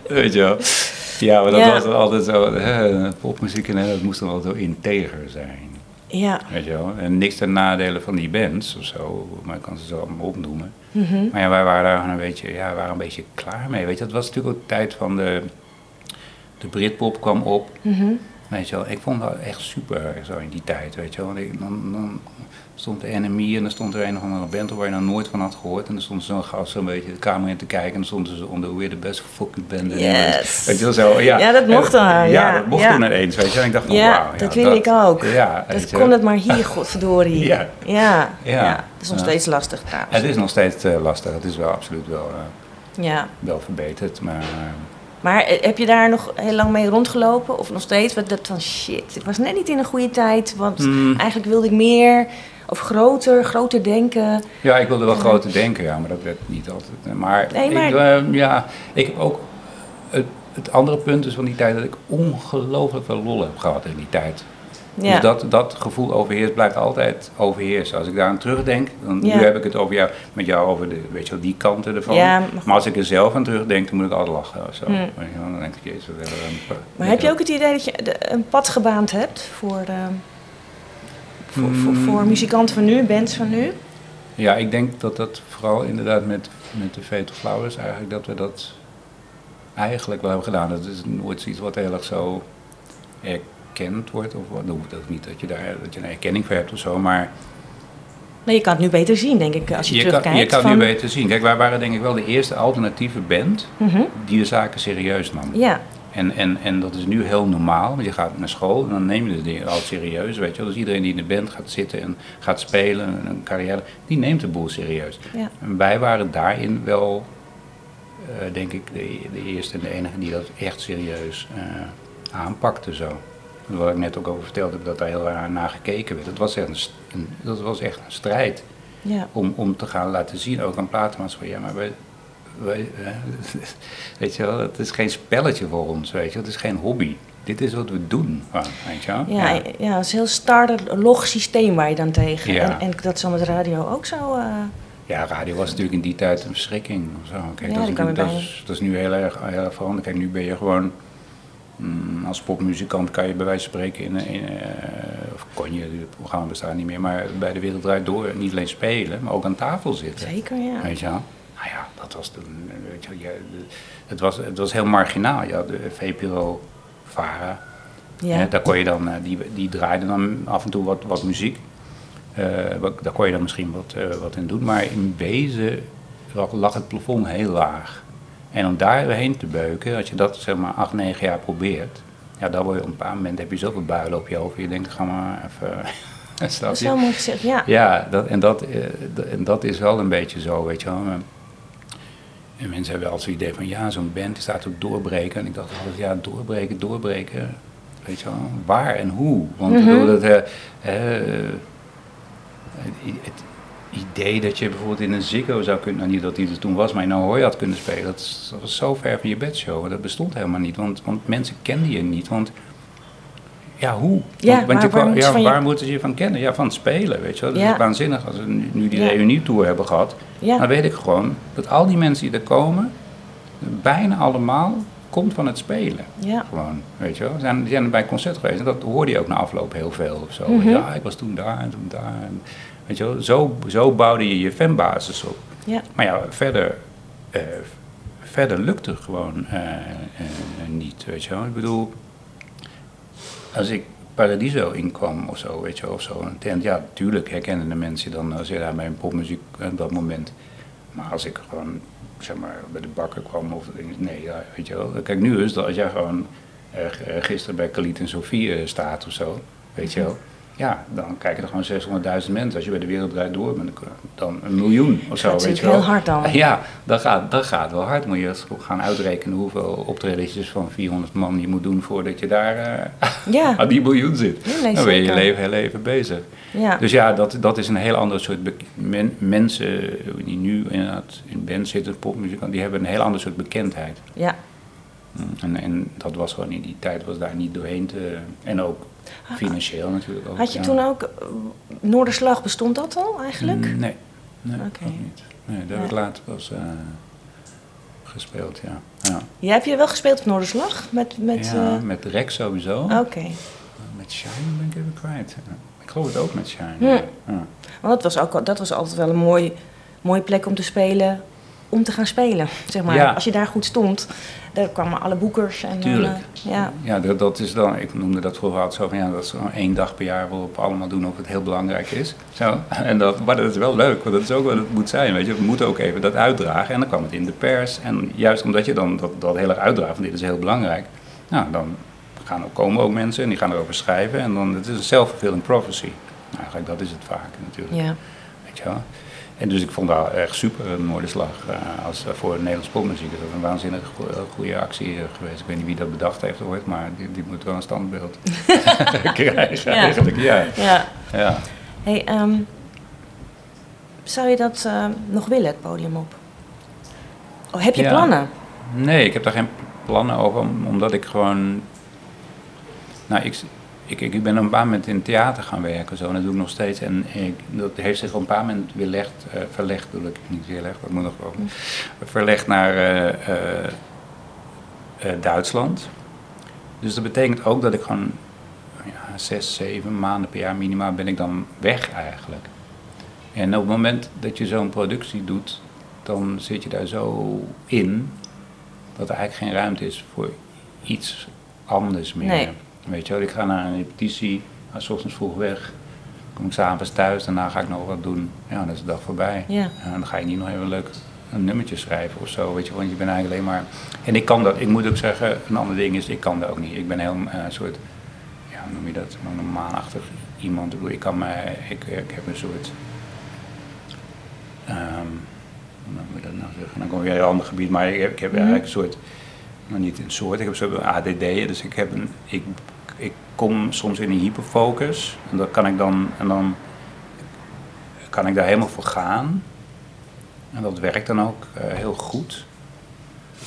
Weet je wel? Ja, maar dat Ja. was altijd zo, hè, popmuziek en dat moest dan altijd zo integer zijn. Ja. Weet je wel? En niks ten nadele van die bands of zo, maar ik kan ze zo allemaal opnoemen. Mhm. Maar ja, wij waren daar een beetje, ja, waren een beetje klaar mee. Weet je, dat was natuurlijk ook de tijd van de, de Britpop kwam op. Mhm. Weet je wel, ik vond dat echt super zo in die tijd, weet je wel. Want ik- dan, dan stond de NME en dan stond er een of andere band waar je nog nooit van had gehoord. En dan stond zo'n gast zo'n beetje de kamer in te kijken en dan stonden ze onder weer de best fucking band. Yes. Weet je wel, zo, ja. Ja, dat mocht dan, Ja, ja, dat mocht ja. toen ineens, weet je. En ik dacht van, Ja, wauw. dat wil ik ook. Ja, Dat je kon het maar hier, godverdorie. Ja. Ja. Ja. ja. Dat is nog steeds lastig trouwens. Het is nog steeds eh, lastig, het is wel absoluut wel, eh, Ja. wel verbeterd, maar... eh, Maar heb je daar nog heel lang mee rondgelopen? Of nog steeds? Wat dat van shit, ik was net niet in een goede tijd. Want Hmm. eigenlijk wilde ik meer of groter, groter denken. Ja, ik wilde wel groter denken, ja, maar dat werd niet altijd. eh, Maar, Nee, maar- Ik, eh, ja, ik heb ook. Het, het andere punt is van die tijd dat ik ongelooflijk veel lol heb gehad in die tijd. Ja. Dus dat, dat gevoel overheerst blijft altijd overheersen. Als ik daar aan terugdenk, dan Ja. nu heb ik het over jou, met jou over de, weet je wel, die kanten ervan. Ja, maar- maar als ik er zelf aan terugdenk, dan moet ik altijd lachen of zo. Hmm. Wel, Dan denk ik, jezus, hebben een- Maar heb je ook het idee dat je een pad gebaand hebt voor, eh, voor, voor, Hmm. voor muzikanten van nu, bands van nu? Ja, ik denk dat dat vooral inderdaad met, met de Fatal Flowers eigenlijk, dat we dat eigenlijk wel hebben gedaan. Dat is nooit iets wat heel erg zo erkend wordt. Of dat hoeft niet dat je daar dat je een erkenning voor hebt of zo, maar Nee, je kan het nu beter zien, denk ik, als je, je kan, terugkijkt. je kan van, nu beter zien. Kijk, wij waren denk ik wel de eerste alternatieve band Mhm. die de zaken serieus nam. Ja, En, en, en dat is nu heel normaal, want je gaat naar school en dan neem je de dingen al serieus, weet je wel. Dus iedereen die in de band gaat zitten en gaat spelen, en een carrière, die neemt de boel serieus. ja. En wij waren daarin wel, eh, denk ik, de, de eerste en de enige die dat echt serieus eh, aanpakte zo. Wat ik net ook over verteld heb, dat daar heel erg naar gekeken werd. Dat was echt een, dat was echt een strijd ja. om, om te gaan laten zien, ook aan platenmaatschappij. Ja, maar wij, (laughs) weet je wel, het is geen spelletje voor ons, weet je wel. Het is geen hobby. Dit is wat we doen, weet je wel. Ja, ja. het is een heel starter, log systeem waar je dan tegen. Ja. En, en dat zal met radio ook zo. eh, Ja, radio was natuurlijk in die tijd een verschrikking zo. Kijk, Ja, dat, is, me dat, is, dat is nu heel erg, heel erg veranderd. Kijk, nu ben je gewoon... mm, als popmuzikant kan je bij wijze van spreken in, in eh, of kon je, het programma bestaat niet meer, maar bij de Wereld Draait Door niet alleen spelen, maar ook aan tafel zitten. zeker, ja. Weet je wel? Nou ja, dat was toen, weet je het, was, het was heel marginaal. Ja, de VPRO, VARA, ja. Hè, daar kon je dan, eh, die, die draaiden dan af en toe wat, wat muziek. Eh, daar kon je dan misschien wat, eh, wat in doen. Maar in wezen lag, lag het plafond heel laag. En om daar heen te beuken, als je dat zeg maar acht, negen jaar probeert. Ja, dan word je op een bepaald moment heb je zoveel builen op je hoofd. Je denkt, ga maar even... Dat is wel mooi gezegd, ja. Ja, dat, en, dat, en dat is wel een beetje zo, weet je wel. En mensen hebben altijd het idee van, ja, zo'n band die staat op doorbreken. En ik dacht altijd, ja, doorbreken, doorbreken. Weet je wel, waar en hoe? Want bedoel, dat, eh, eh, het, idee dat je bijvoorbeeld in een Ziggo zou kunnen, nou niet dat die er toen was, maar in Ahoy had kunnen spelen, dat, is- dat was zo ver van je bedshow. Dat bestond helemaal niet, want, want mensen kenden je niet. Want ja, hoe? Ja, want, je, waar kwam- moeten ze ja, je- moeten ze je van kennen? Ja, van spelen, weet je wel. Dat Ja. is waanzinnig als we nu, nu die Ja. reunietour hebben gehad. Ja. Dan weet ik gewoon dat al die mensen die er komen, bijna allemaal, komt van het spelen. Ja. Gewoon, weet je wel. Ze zijn, zijn bij een concert geweest en dat hoorde je ook na afloop heel veel of zo. Mhm. Ja, ik was toen daar en toen daar. En, weet je wel, zo, zo bouwde je je fanbasis op. Ja. Maar ja, verder, eh, verder lukte gewoon eh, eh, niet, weet je wel. Ik bedoel, als ik Paradiso inkwam of zo, weet je of zo, tent, ja, natuurlijk herkennen de mensen dan als je daar bij een popmuziek op dat moment. Maar als ik gewoon, zeg maar, bij de bakker kwam of nee, ja, weet je wel. Kijk, nu is dat als jij gewoon eh, eh, gisteren bij Khalid en Sofie eh, staat of zo, weet je wel. Ja, dan kijken er gewoon 600.000 mensen. Als je bij de wereld draait door bent, dan een miljoen of zo. Gaat weet je wel. heel hard dan. Ja, dat gaat, dat gaat wel hard. Moet je gaan uitrekenen hoeveel optredens van 400 man je moet doen voordat je daar eh, Ja. (laughs) aan die miljoen zit. Ja, dan ben je je leven heel even bezig. Ja. Dus ja, dat, dat is een heel ander soort men- mensen die nu inderdaad in band zitten, popmuzikanten, die hebben een heel ander soort bekendheid. ja. En, en dat was gewoon in die tijd was daar niet doorheen te. En ook financieel natuurlijk ook. Had je ja. toen ook... Noorderslag, bestond dat al eigenlijk? Mm, Nee, nee ook niet. Nee, dat heb ik later pas eh, gespeeld, ja. Ja, Ja, heb je wel gespeeld op Noorderslag? Met, met, ja eh, met Rex sowieso. Oké. Met Shine ben ik even kwijt. Ik geloof het ook met Shine. Hm. Ja. Want dat was, ook, dat was altijd wel een mooi, mooie plek om te spelen, om te gaan spelen. Zeg maar. Als je daar goed stond, daar kwamen alle boekers. En dan, Tuurlijk. eh, ja. Ja, dat, dat is dan, ik noemde dat vroeger altijd zo van, ja, dat is gewoon één dag per jaar waarop we allemaal doen of het heel belangrijk is. Zo. (laughs) En dat, maar dat is wel leuk, want dat is ook wat het moet zijn, weet je. We moeten ook even dat uitdragen en dan kwam het in de pers. En juist omdat je dan dat, dat heel erg uitdraagt, van dit is heel belangrijk, nou, dan gaan ook, komen ook mensen en die gaan erover schrijven en dan, het is een self-fulfilling prophecy. Nou, eigenlijk dat is het vaak natuurlijk. ja. Weet je wel? En dus ik vond dat echt super, een Noorderslag. eh als, eh, voor Nederlands popmuziek is dat een waanzinnig go- goede actie eh, geweest. Ik weet niet wie dat bedacht heeft ooit, maar die, die moet wel een standbeeld (laughs) (laughs) krijgen Ja. eigenlijk. Ja. ja. Ja. Hey, ehm, zou je dat eh, nog willen, het podium op? Oh, heb je Ja. plannen? Nee, ik heb daar geen plannen over, om- omdat ik gewoon... Nou, ik, ik, ik ben een paar moment in theater gaan werken, zo, en dat doe ik nog steeds. En ik, dat heeft zich op een paar moment eh, verlegd, bedoel ik niet weerlegd, dat moet nog wel. Verlegd naar eh, eh, Duitsland. Dus dat betekent ook dat ik gewoon ja, zes, zeven maanden per jaar minimaal ben ik dan weg eigenlijk. En op het moment dat je zo'n productie doet, dan zit je daar zo in dat er eigenlijk geen ruimte is voor iets anders meer. Nee. Weet je wel, ik ga naar een repetitie, ga 's ochtends vroeg weg, kom ik s'avonds thuis, daarna ga ik nog wat doen. Ja, dan is de dag voorbij. Ja. En dan ga je niet nog even leuk een nummertje schrijven of zo, weet je, want je bent eigenlijk alleen maar... En ik kan dat, ik moet ook zeggen, een ander ding is, ik kan dat ook niet. Ik ben heel eh, een soort, ja, hoe noem je dat, een normalachtig iemand. Ik Ik kan mij, ik, ik heb een soort... ehm, hoe moet je dat nou zeggen? Dan kom je weer in een ander gebied, maar ik heb, ik heb eigenlijk een soort, nou niet een soort, ik heb zo'n ADD, dus ik heb een, ik, ik kom soms in een hyperfocus en dat kan ik dan, en dan kan ik daar helemaal voor gaan. En dat werkt dan ook eh, heel goed.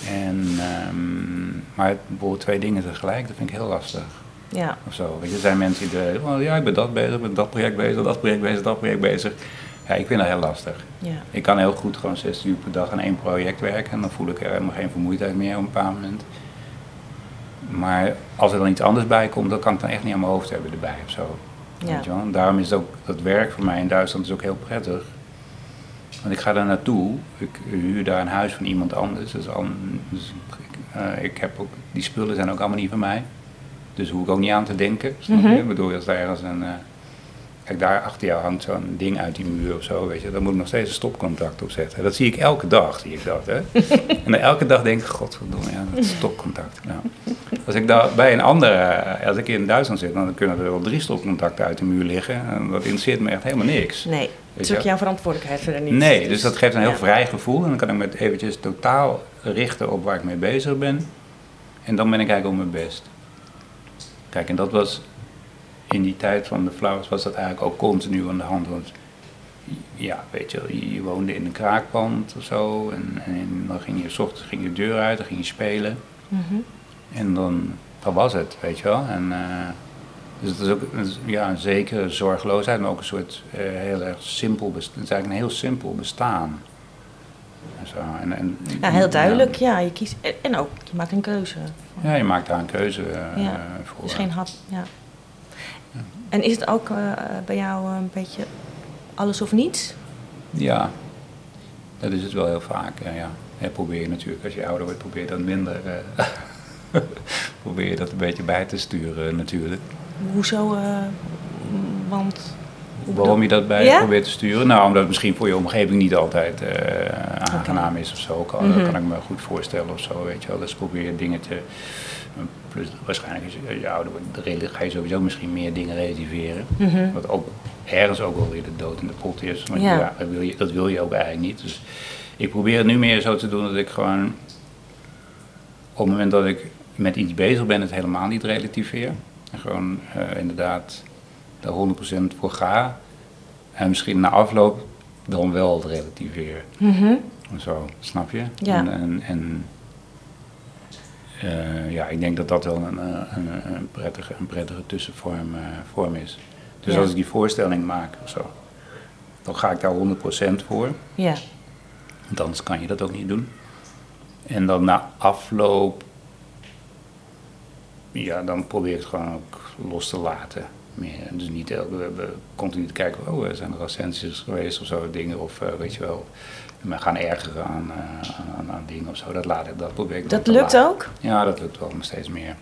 En, ehm, maar bijvoorbeeld twee dingen tegelijk, dat vind ik heel lastig. Ja. Of zo. Weet je, er zijn mensen die er, oh ja, ik ben dat bezig, ik ben dat project bezig, dat project bezig, dat project bezig. Ja, ik vind dat heel lastig. Ja. Ik kan heel goed gewoon 16 uur per dag aan één project werken en dan voel ik er helemaal geen vermoeidheid meer op een bepaald moment. Maar als er dan iets anders bij komt, dan kan ik dan echt niet aan mijn hoofd hebben erbij of zo. Ja. Weet je wel? En daarom is het ook, dat werk voor mij in Duitsland is ook heel prettig. Want ik ga daar naartoe, ik huur daar een huis van iemand anders. Dus, al, dus ik, eh, ik heb ook, die spullen zijn ook allemaal niet van mij. Dus hoef ik ook niet aan te denken. Snap je? Ik bedoel, als daar ergens een. eh, kijk, daar achter jou hangt zo'n ding uit die muur of zo, weet je. Dan moet ik nog steeds een stopcontact op zetten. Dat zie ik elke dag, zie ik dat, hè. (laughs) en dan elke dag denk ik, godverdomme, ja, dat stopcontact. Nou, als ik daar bij een andere, eh, als ik in Duitsland zit, dan kunnen er wel drie stopcontacten uit de muur liggen. En dat interesseert me echt helemaal niks. Nee, het is ook jouw verantwoordelijkheid verder niet. Nee, dus dat geeft een heel ja. vrij gevoel. En dan kan ik me eventjes totaal richten op waar ik mee bezig ben. En dan ben ik eigenlijk op mijn best. Kijk, en dat was in die tijd van de Flowers was dat eigenlijk ook continu aan de hand. Want ja, weet je, je, woonde in een kraakpand of zo. En, en dan ging je, s ochtends ging je de deur uit, dan ging je spelen. Mhm. En dan, dat was het, weet je wel. En, eh, dus het is ook een- ja, een zekere zorgeloosheid, maar ook een soort eh, heel erg simpel bestaan. Het is eigenlijk een heel simpel bestaan. En zo, en, en, Ja, heel duidelijk. Ja, je kiest. en- ook, je maakt een keuze. Ja, je maakt daar een keuze eh, Ja, voor. Dus geen hap. Ja. En is het ook eh, bij jou een beetje alles of niets? Ja, dat is het wel heel vaak. Ja, ja. En probeer je natuurlijk, als je ouder wordt, probeer je dat minder. eh, (laughs) probeer je dat een beetje bij te sturen natuurlijk. Hoezo? eh, want. Waarom je dat bij Ja? probeert te sturen? Nou, omdat het misschien voor je omgeving niet altijd eh, aangenaam is of zo. Kan, Mhm. kan ik me goed voorstellen of zo, weet je wel. Dus probeer je dingen te... Plus waarschijnlijk, is, als je ouder wordt, rela- ga je sowieso misschien meer dingen relativeren. Mhm. Wat ook ergens ook wel weer de dood in de pot is. Want Ja. ja. dat, wil je, dat wil je ook eigenlijk niet. Dus ik probeer het nu meer zo te doen dat ik gewoon... Op het moment dat ik met iets bezig ben, het helemaal niet relativeer. En gewoon eh, inderdaad daar 100% voor ga. En misschien na afloop dan wel het relativeren. Mhm. Zo, snap je? Ja. En, en, en eh, ja, ik denk dat dat wel een, eh, een, een, prettige, een prettige tussenvorm eh, vorm is. Dus Ja. als ik die voorstelling maak of zo, dan ga ik daar 100% voor. Ja. Want anders kan je dat ook niet doen. En dan na afloop, ja, dan probeer ik het gewoon ook los te laten. Meer. Dus niet elke, we hebben continu te kijken, oh, er zijn er recensies geweest of zo, dingen, of eh, weet je wel, me gaan ergeren aan, eh, aan, dingen of zo. Dat, laat ik, dat probeer ik Dat lukt laten. ook? Ja, dat lukt wel nog steeds meer.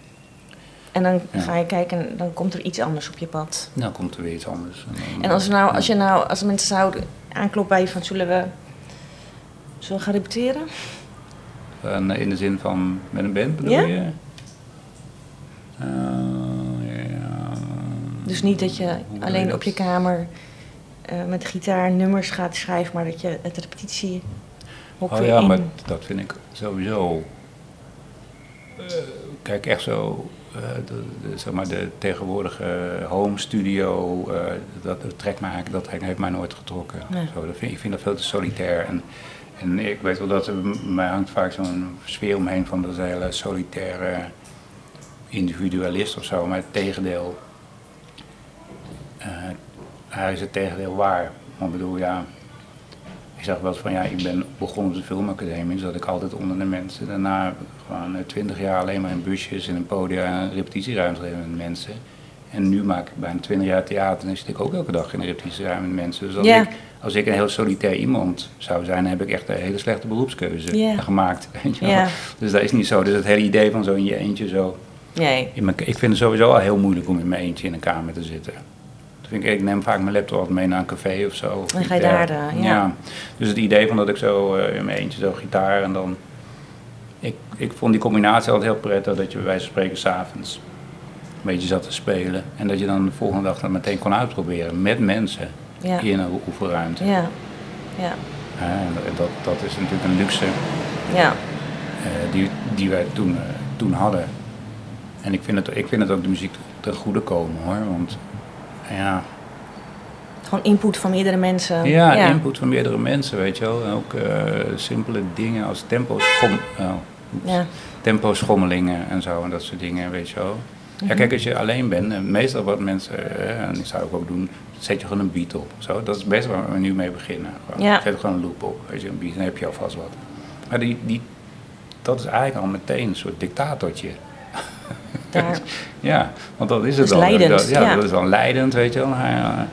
En dan Ja. ga je kijken en dan komt er iets anders op je pad. Dan komt er weer iets anders. dan- En als, nou, als, je nou, als mensen zouden aankloppen bij je van zullen we, zullen we gaan repeteren? En in de zin van met een band bedoel Ja? je? Eh, ja. Dus niet dat je alleen op je kamer eh, met gitaar nummers gaat schrijven, maar dat je het repetitie ook Oh ja, in... maar dat vind ik sowieso. eh, kijk, echt zo. eh, de, de- zeg maar de tegenwoordige home studio, dat, trekt mij eigenlijk, dat heeft mij nooit getrokken. Nee. Zo, dat vind, ik vind dat veel te solitair. En, en ik weet wel dat er mij hangt vaak zo'n sfeer omheen van dat hele solitaire individualist of zo. Maar het tegendeel, hij is het tegendeel waar. Want ik bedoel, ja, ik zeg wel eens van ja, ik ben begonnen op de filmacademie, zat ik altijd onder de mensen. Daarna gewoon twintig jaar alleen maar in busjes en in podia en repetitieruimte met mensen. En nu maak ik bijna twintig jaar theater en zit ik ook elke dag in een repetitieruimte met mensen. Dus als, Ja. ik, als ik een heel solitair iemand zou zijn, dan heb ik echt een hele slechte beroepskeuze Ja. gemaakt. (laughs) Ja. Dus dat is niet zo. Dus het hele idee van zo in je eentje zo. Nee. In mijn, ik vind het sowieso al heel moeilijk om in mijn eentje in een kamer te zitten. Ik, ik neem vaak mijn laptop altijd mee naar een café of zo. of Dan ga je daar, dergelijks. eh, ja. Dus het idee van dat ik zo eh, in mijn eentje zo gitaar en dan... Ik, ik vond die combinatie altijd heel prettig dat je bij wijze van spreken s'avonds een beetje zat te spelen. En dat je dan de volgende dag dat meteen kon uitproberen met mensen Ja. in een oefenruimte. Ja. Ja. En dat, dat is natuurlijk een luxe Ja. eh, die, die wij toen, toen hadden. En ik vind, het, ik vind het ook de muziek ten goede komen hoor. Want ja, Gewoon input van meerdere mensen. ja, input van meerdere mensen, weet je wel. En ook eh, simpele dingen als tempo, schom, oh. Ja. tempo schommelingen en zo en dat soort dingen, weet je wel. Mhm. Ja, kijk, als je alleen bent, en meestal wat mensen, eh, en dat zou ik ook doen, zet je gewoon een beat op. Zo. Dat is best waar we nu mee beginnen. Gewoon, Ja. Zet gewoon een loop op, weet je, een beat, dan heb je alvast wat. Maar die, die, dat is eigenlijk al meteen een soort dictatortje. (laughs) Daar. (laughs) Ja, want dat is het Dat is dan. leidend, Dat, ja, ja. dat is dan leidend, weet je wel. Ja.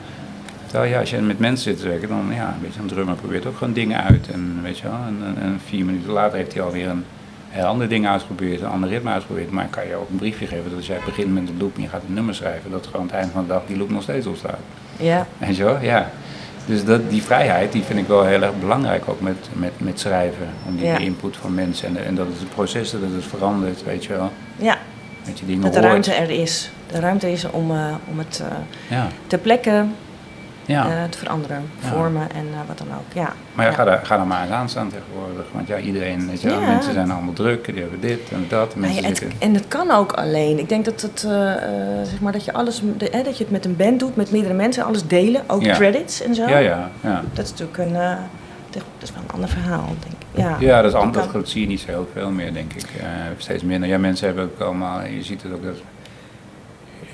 Terwijl ja, als je met mensen zit te werken, dan ja, een beetje een drummer probeert ook gewoon dingen uit. En weet je wel, en, en, en vier minuten later heeft hij alweer een heel ander ding uitgeprobeerd, een ander ritme uitgeprobeerd. Maar kan je ook een briefje geven dat als jij begint met een loop en je gaat een nummer schrijven, dat gewoon aan het eind van de dag die loop nog steeds op staat. Ja. Weet je wel, ja. Dus dat, die vrijheid, die vind ik wel heel erg belangrijk ook met, met, met schrijven. Om die Ja. input van mensen en, en dat het een proces dat het verandert, weet je wel. Ja. Dat je dingen Dat de hoort. ruimte er is. De ruimte is om, eh, om het eh, Ja, ter plekke ja. eh, te veranderen, vormen en wat dan ook. Ja. Maar ja, ga, daar, ga daar maar eens aan staan tegenwoordig. Want ja, iedereen, weet je mensen zijn allemaal druk, die hebben dit en dat. Maar Mensen ja, het, en het kan ook alleen. Ik denk dat, het, zeg maar dat, je alles, de, hè, dat je het met een band doet, met meerdere mensen, alles delen, ook credits en zo. Ja, ja, ja. Dat is natuurlijk een, dat is wel een ander verhaal, denk ik. Ja, Ja, dat, is anders, dat zie je niet zo heel veel meer, denk ik. Eh, steeds minder. Ja, mensen hebben ook allemaal, je ziet het ook dat...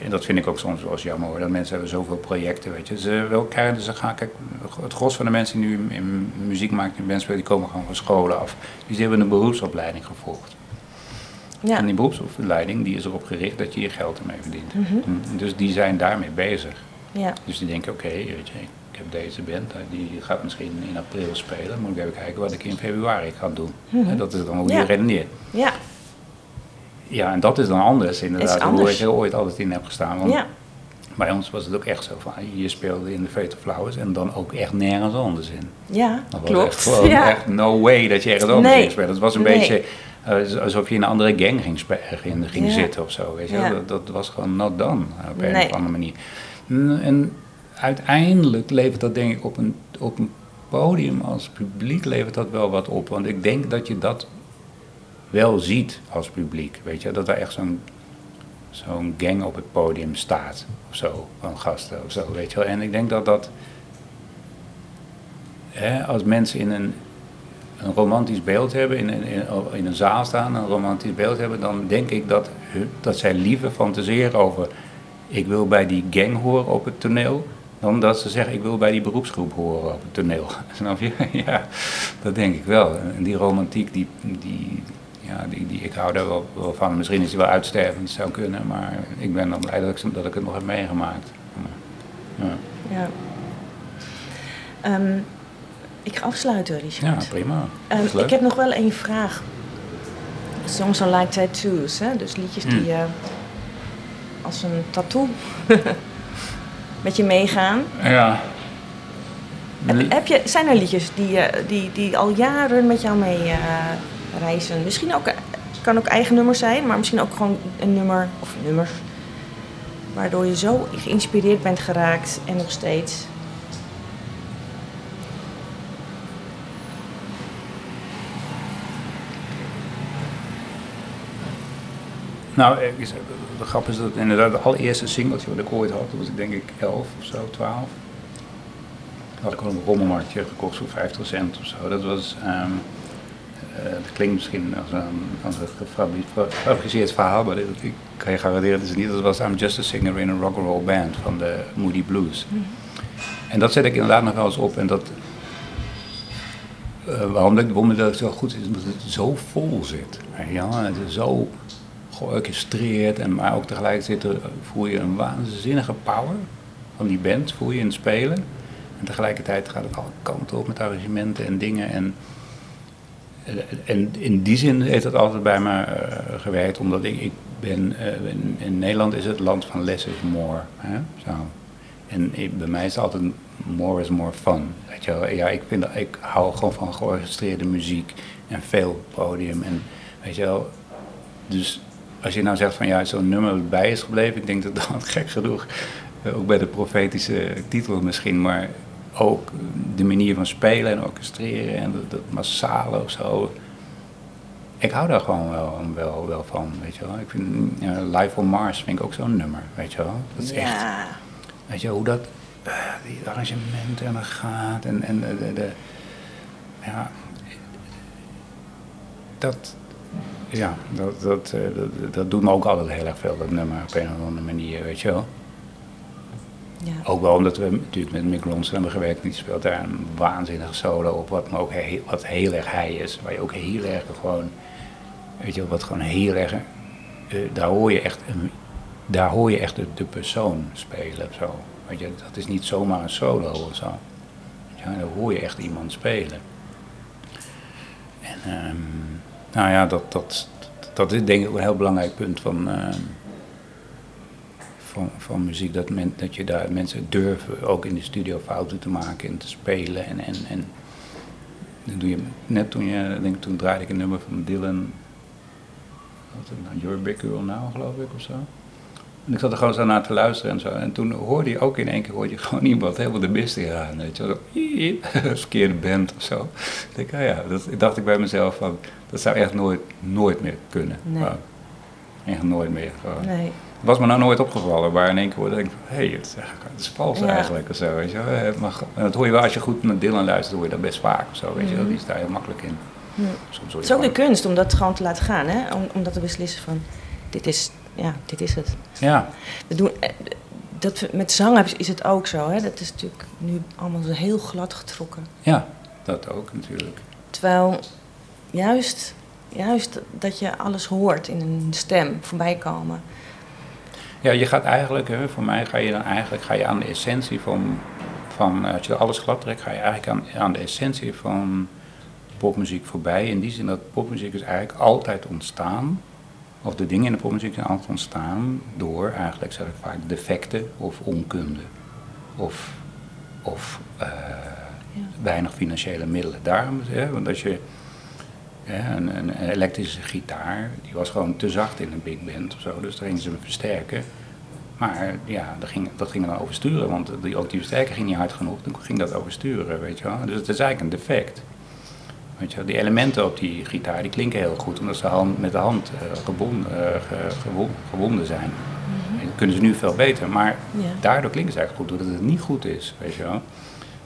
En dat vind ik ook soms wel eens jammer hoor, dat mensen hebben zoveel projecten, weet je. Ze wel krijgen, ze gaan, kijk, het gros van de mensen die nu in muziek maken, in bands spelen, die komen gewoon van scholen af. Dus die hebben een beroepsopleiding gevolgd. Ja. En die beroepsopleiding die is erop gericht dat je je geld ermee verdient. Mhm. Hm, Dus die zijn daarmee bezig. ja. Dus die denken, oké, weet je, ik heb deze band, eh, die gaat misschien in april spelen. Moet ik even kijken wat ik in februari ga doen. Mhm. En dat is dan hoe Ja. je redeneert. Ja. Ja, en dat is dan anders inderdaad, Is hoe anders. ik er ooit altijd in heb gestaan. Want ja. bij ons was het ook echt zo van, je speelde in de Fatal Flowers en dan ook echt nergens anders in. Ja, Dat was klopt. echt gewoon ja. echt no way dat je ergens anders Nee. spelen. Het was een Nee. beetje eh, alsof je in een andere gang ging, Ja. zitten of zo. Weet je? Ja. Dat, dat was gewoon not done op een of andere manier. En uiteindelijk levert dat denk ik op een, op een podium als publiek levert dat wel wat op. Want ik denk dat je dat wel ziet als publiek. Weet je, dat er echt zo'n zo'n gang op het podium staat of zo, van gasten of zo, weet je. En ik denk dat dat, hè, als mensen in een, een romantisch beeld hebben, in, een- in, in een zaal staan, een romantisch beeld hebben, dan denk ik dat, dat zij liever fantaseren over, ik wil bij die gang horen op het toneel, dan dat ze zeggen, ik wil bij die beroepsgroep horen op het toneel. (laughs) Snap je? (laughs) Ja, dat denk ik wel. En die romantiek, die, die, ja, die, die, ik hou daar wel, wel van. Misschien is die wel uitstervend, zou kunnen, maar ik ben dan blij dat ik, dat ik het nog heb meegemaakt. Ja, Ja. Ehm, ik ga afsluiten, ja Richard. prima. Ehm, ik heb nog wel één vraag. Songs are like tattoos, hè? dus liedjes die Hmm. eh, als een tattoo (laughs) met je meegaan. Ja. Heb, heb je, zijn er liedjes die, eh, die, die al jaren met jou mee eh, reizen? Misschien ook, eh, kan ook eigen nummers zijn, maar misschien ook gewoon een nummer of nummers. Waardoor je zo geïnspireerd bent geraakt en nog steeds. Nou, de grap is dat inderdaad het allereerste singeltje wat ik ooit had, dat was ik denk ik 11 of zo, 12. Had ik wel een rommelmarktje gekocht voor 50 cent of zo. Dat was, ehm eh, dat klinkt misschien als een, als een gefabriceerd verhaal, maar ik kan je garanderen dat is het niet. Dat was I'm Just a Singer in a Rock'n'Roll Band van de Moody Blues. En dat zet ik inderdaad nog wel eens op en dat... eh, waarom, dat, waarom dat zo goed is, omdat het zo vol zit. wel. Het is zo georchestreerd, en, maar ook tegelijkertijd er, voel je een waanzinnige power van die band, voel je in het spelen. En tegelijkertijd gaat het alle kanten op met arrangementen en dingen. En, en in die zin heeft het altijd bij me eh, gewerkt, omdat ik, ik ben, eh, in, Nederland is het land van less is more. Hè? Zo. En bij mij is het altijd more is more fun. Weet je wel? Ja, ik, vind, dat- ik hou gewoon van georchestreerde muziek en veel podium. En weet je wel, dus als je nou zegt van ja, zo'n nummer bij is gebleven, ik denk dat dat (laughs) gek genoeg, eh, ook bij de profetische titel misschien, maar ook de manier van spelen en orchestreren en dat, dat massale of zo. Ik hou daar gewoon wel, wel, wel van, weet je wel. Ik vind ja, Live on Mars vind ik ook zo'n nummer, weet je wel. Dat is echt, Ja, weet je hoe dat, eh, die arrangementen en dat gaat en, en de, de, de- ja, dat, ja, dat, dat, eh, dat, dat doet me ook altijd heel erg veel, dat nummer, op een of andere manier, weet je wel. ja. Ook wel omdat we natuurlijk met Mick Ronson hebben gewerkt. Die speelt daar een waanzinnige solo op. Wat, maar ook heel, wat heel erg hij is. Waar je ook heel erg gewoon. Weet je wel, wat gewoon heel erg. eh, daar hoor je echt. Een, daar hoor je echt de, de persoon spelen of zo. Weet je, dat is niet zomaar een solo of zo. Wel, daar hoor je echt iemand spelen. En ehm, nou ja, dat, dat, dat is denk ik een heel belangrijk punt van. ehm, van, van muziek, dat, men, dat je daar mensen durven ook in de studio fouten te maken en te spelen. En, en, en dat doe je net toen je, denk toen draaide ik een nummer van Dylan, wat is het nou, You're a Big Girl Now, geloof ik, of zo. En ik zat er gewoon zo naar te luisteren en zo. En toen hoorde je ook in één keer hoorde je gewoon iemand (laughs) helemaal de mist gaan. Weet je wel, Zo, (laughs) verkeerde band of zo. Ik denk, ah ja, dat dacht ik bij mezelf van, dat zou echt nooit, nooit meer kunnen. Nee. Echt nooit meer. Gewoon. Nee. Was me nou nooit opgevallen, waar in één keer hoorde ik van, hé, hey, het, is eigenlijk- het is vals Ja. eigenlijk of zo, weet je wel. Eh, Maar, dat hoor je wel, als je goed naar Dylan luistert, hoor je dat best vaak of zo, weet je. Die is daar heel makkelijk in. Soms Het is ook de kunst om dat gewoon te laten gaan, hè? Om, om dat te beslissen van, dit is, ja, dit is het. Ja, We doen, eh, dat, met zang is- het ook zo, hè? Dat is natuurlijk nu allemaal heel glad getrokken. ja, dat ook natuurlijk. Terwijl juist, juist dat je alles hoort in een stem voorbij komen. Ja, je gaat eigenlijk, hè, voor mij ga je dan eigenlijk ga je aan de essentie van, van eh, als je alles glad trekt, ga je eigenlijk aan, aan de essentie van popmuziek voorbij. In die zin dat popmuziek is eigenlijk altijd ontstaan of de dingen in de popmuziek zijn altijd ontstaan door eigenlijk zeg ik vaak defecten of onkunde. Of, of eh, weinig financiële middelen. Daarom, hè, want als je hè, een, een elektrische gitaar, die was gewoon te zacht in een big band of zo, dus daar gingen ze versterken. Maar ja, dat ging, dat ging dan oversturen, want die, ook die versterker ging niet hard genoeg, dan ging dat oversturen, weet je wel. Dus het is eigenlijk een defect. Weet je, die elementen op die gitaar die klinken heel goed, omdat ze hand, met de hand uh, gebonden, uh, ge, gewo, gewonden zijn. En dat kunnen ze nu veel beter, maar Ja. daardoor klinken ze eigenlijk goed, doordat het niet goed is, weet je wel.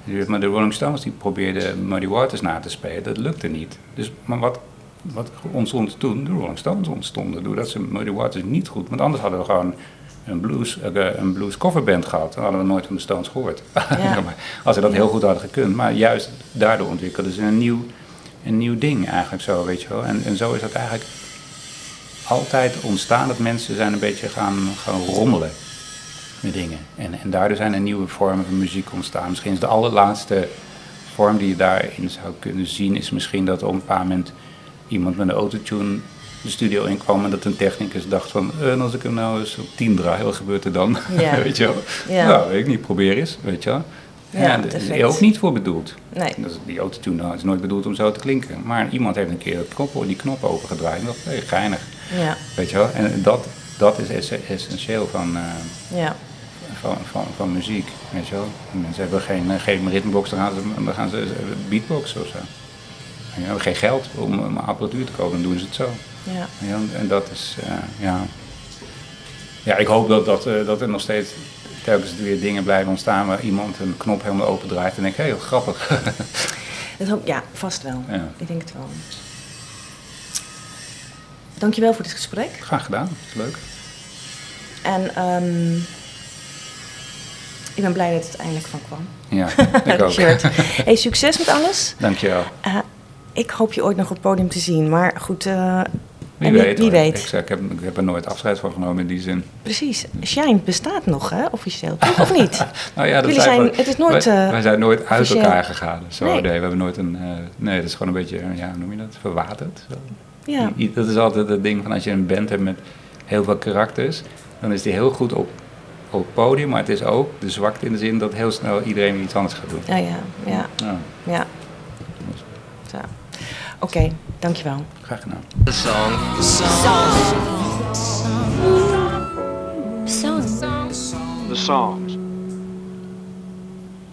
Dus, Maar de Rolling Stones die probeerden Muddy Waters na te spelen, dat lukte niet. Dus, maar wat, wat ontstond toen? De Rolling Stones ontstonden, doordat ze Muddy Waters niet goed... Want anders hadden we gewoon een blues, uh, een blues coverband gehad. Dan hadden we nooit van de Stones gehoord. Ja. (laughs) als ze dat heel goed hadden gekund. Maar juist daardoor ontwikkelden ze een nieuw, een nieuw ding eigenlijk zo, weet je wel. En, en zo is dat eigenlijk altijd ontstaan dat mensen zijn een beetje gaan, gaan rommelen met dingen. En, en daardoor zijn er nieuwe vormen van muziek ontstaan. Misschien is de allerlaatste vorm die je daarin zou kunnen zien... is misschien dat op een bepaald moment iemand met een autotune de studio inkwam... en dat een technicus dacht van... "Eh, als ik hem nou eens op 10 draai, wat gebeurt er dan? Ja. (laughs) weet je wel? Ja. Nou, weet ik niet, probeer eens, weet je wel. Ja, Ja, is ook niet voor bedoeld. Nee. Dat is- die autotune is nooit bedoeld om zo te klinken. Maar iemand heeft een keer dat knop, die knop opengedraaid en dacht, hé, geinig. Ja, Weet je wel? En dat, dat is ess- essentieel van, eh, ja, van, van, van muziek. Weet je wel? Mensen hebben geen, eh, geen ritmebox, dan gaan ze, dan gaan ze beatboxen of zo. En hebben geen geld om een apparatuur te kopen, dan doen ze het zo. ja. En dat is, eh, ja. Ja, ik hoop dat, dat, dat er nog steeds telkens weer dingen blijven ontstaan waar iemand een knop helemaal open draait en denkt, hé, wat grappig. (laughs) Ja, vast wel. Ja. Ik denk het wel. Dankjewel voor dit gesprek. Graag gedaan, is leuk. En ehm, ik ben blij dat het eindelijk van kwam. Ja, (laughs) ik ook. Hey, succes met alles. Dankjewel. Eh, ik hoop je ooit nog op het podium te zien. Maar goed, eh, Wie weet. wie hoor. weet. Ik, zeg, ik, heb, ik heb er nooit afscheid van genomen in die zin. Precies. Shine bestaat nog, hè, officieel. toch? Of niet? (laughs) Nou ja, dat zijn- het is nooit, Wij, eh, wij zijn nooit uit officieel. elkaar gegaan. Zo, Nee. nee. we hebben nooit een. eh, nee, dat is gewoon een beetje, ja, hoe noem je dat? Verwaterd. Zo. Ja. I- Dat is altijd het ding van als je een band hebt met heel veel karakters, dan is die heel goed op, op het podium, maar het is ook de zwakte in de zin dat heel snel iedereen iets anders gaat doen. Ja, ja, ja, Ja, ja. Zo. Oké, dankjewel. graag gedaan. The song. The songs.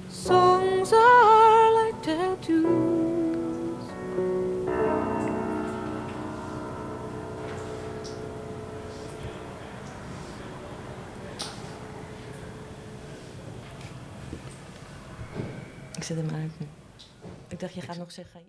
Songs are like tattoos. Ik zet hem uit nu. Ik dacht, je gaat nog zeggen...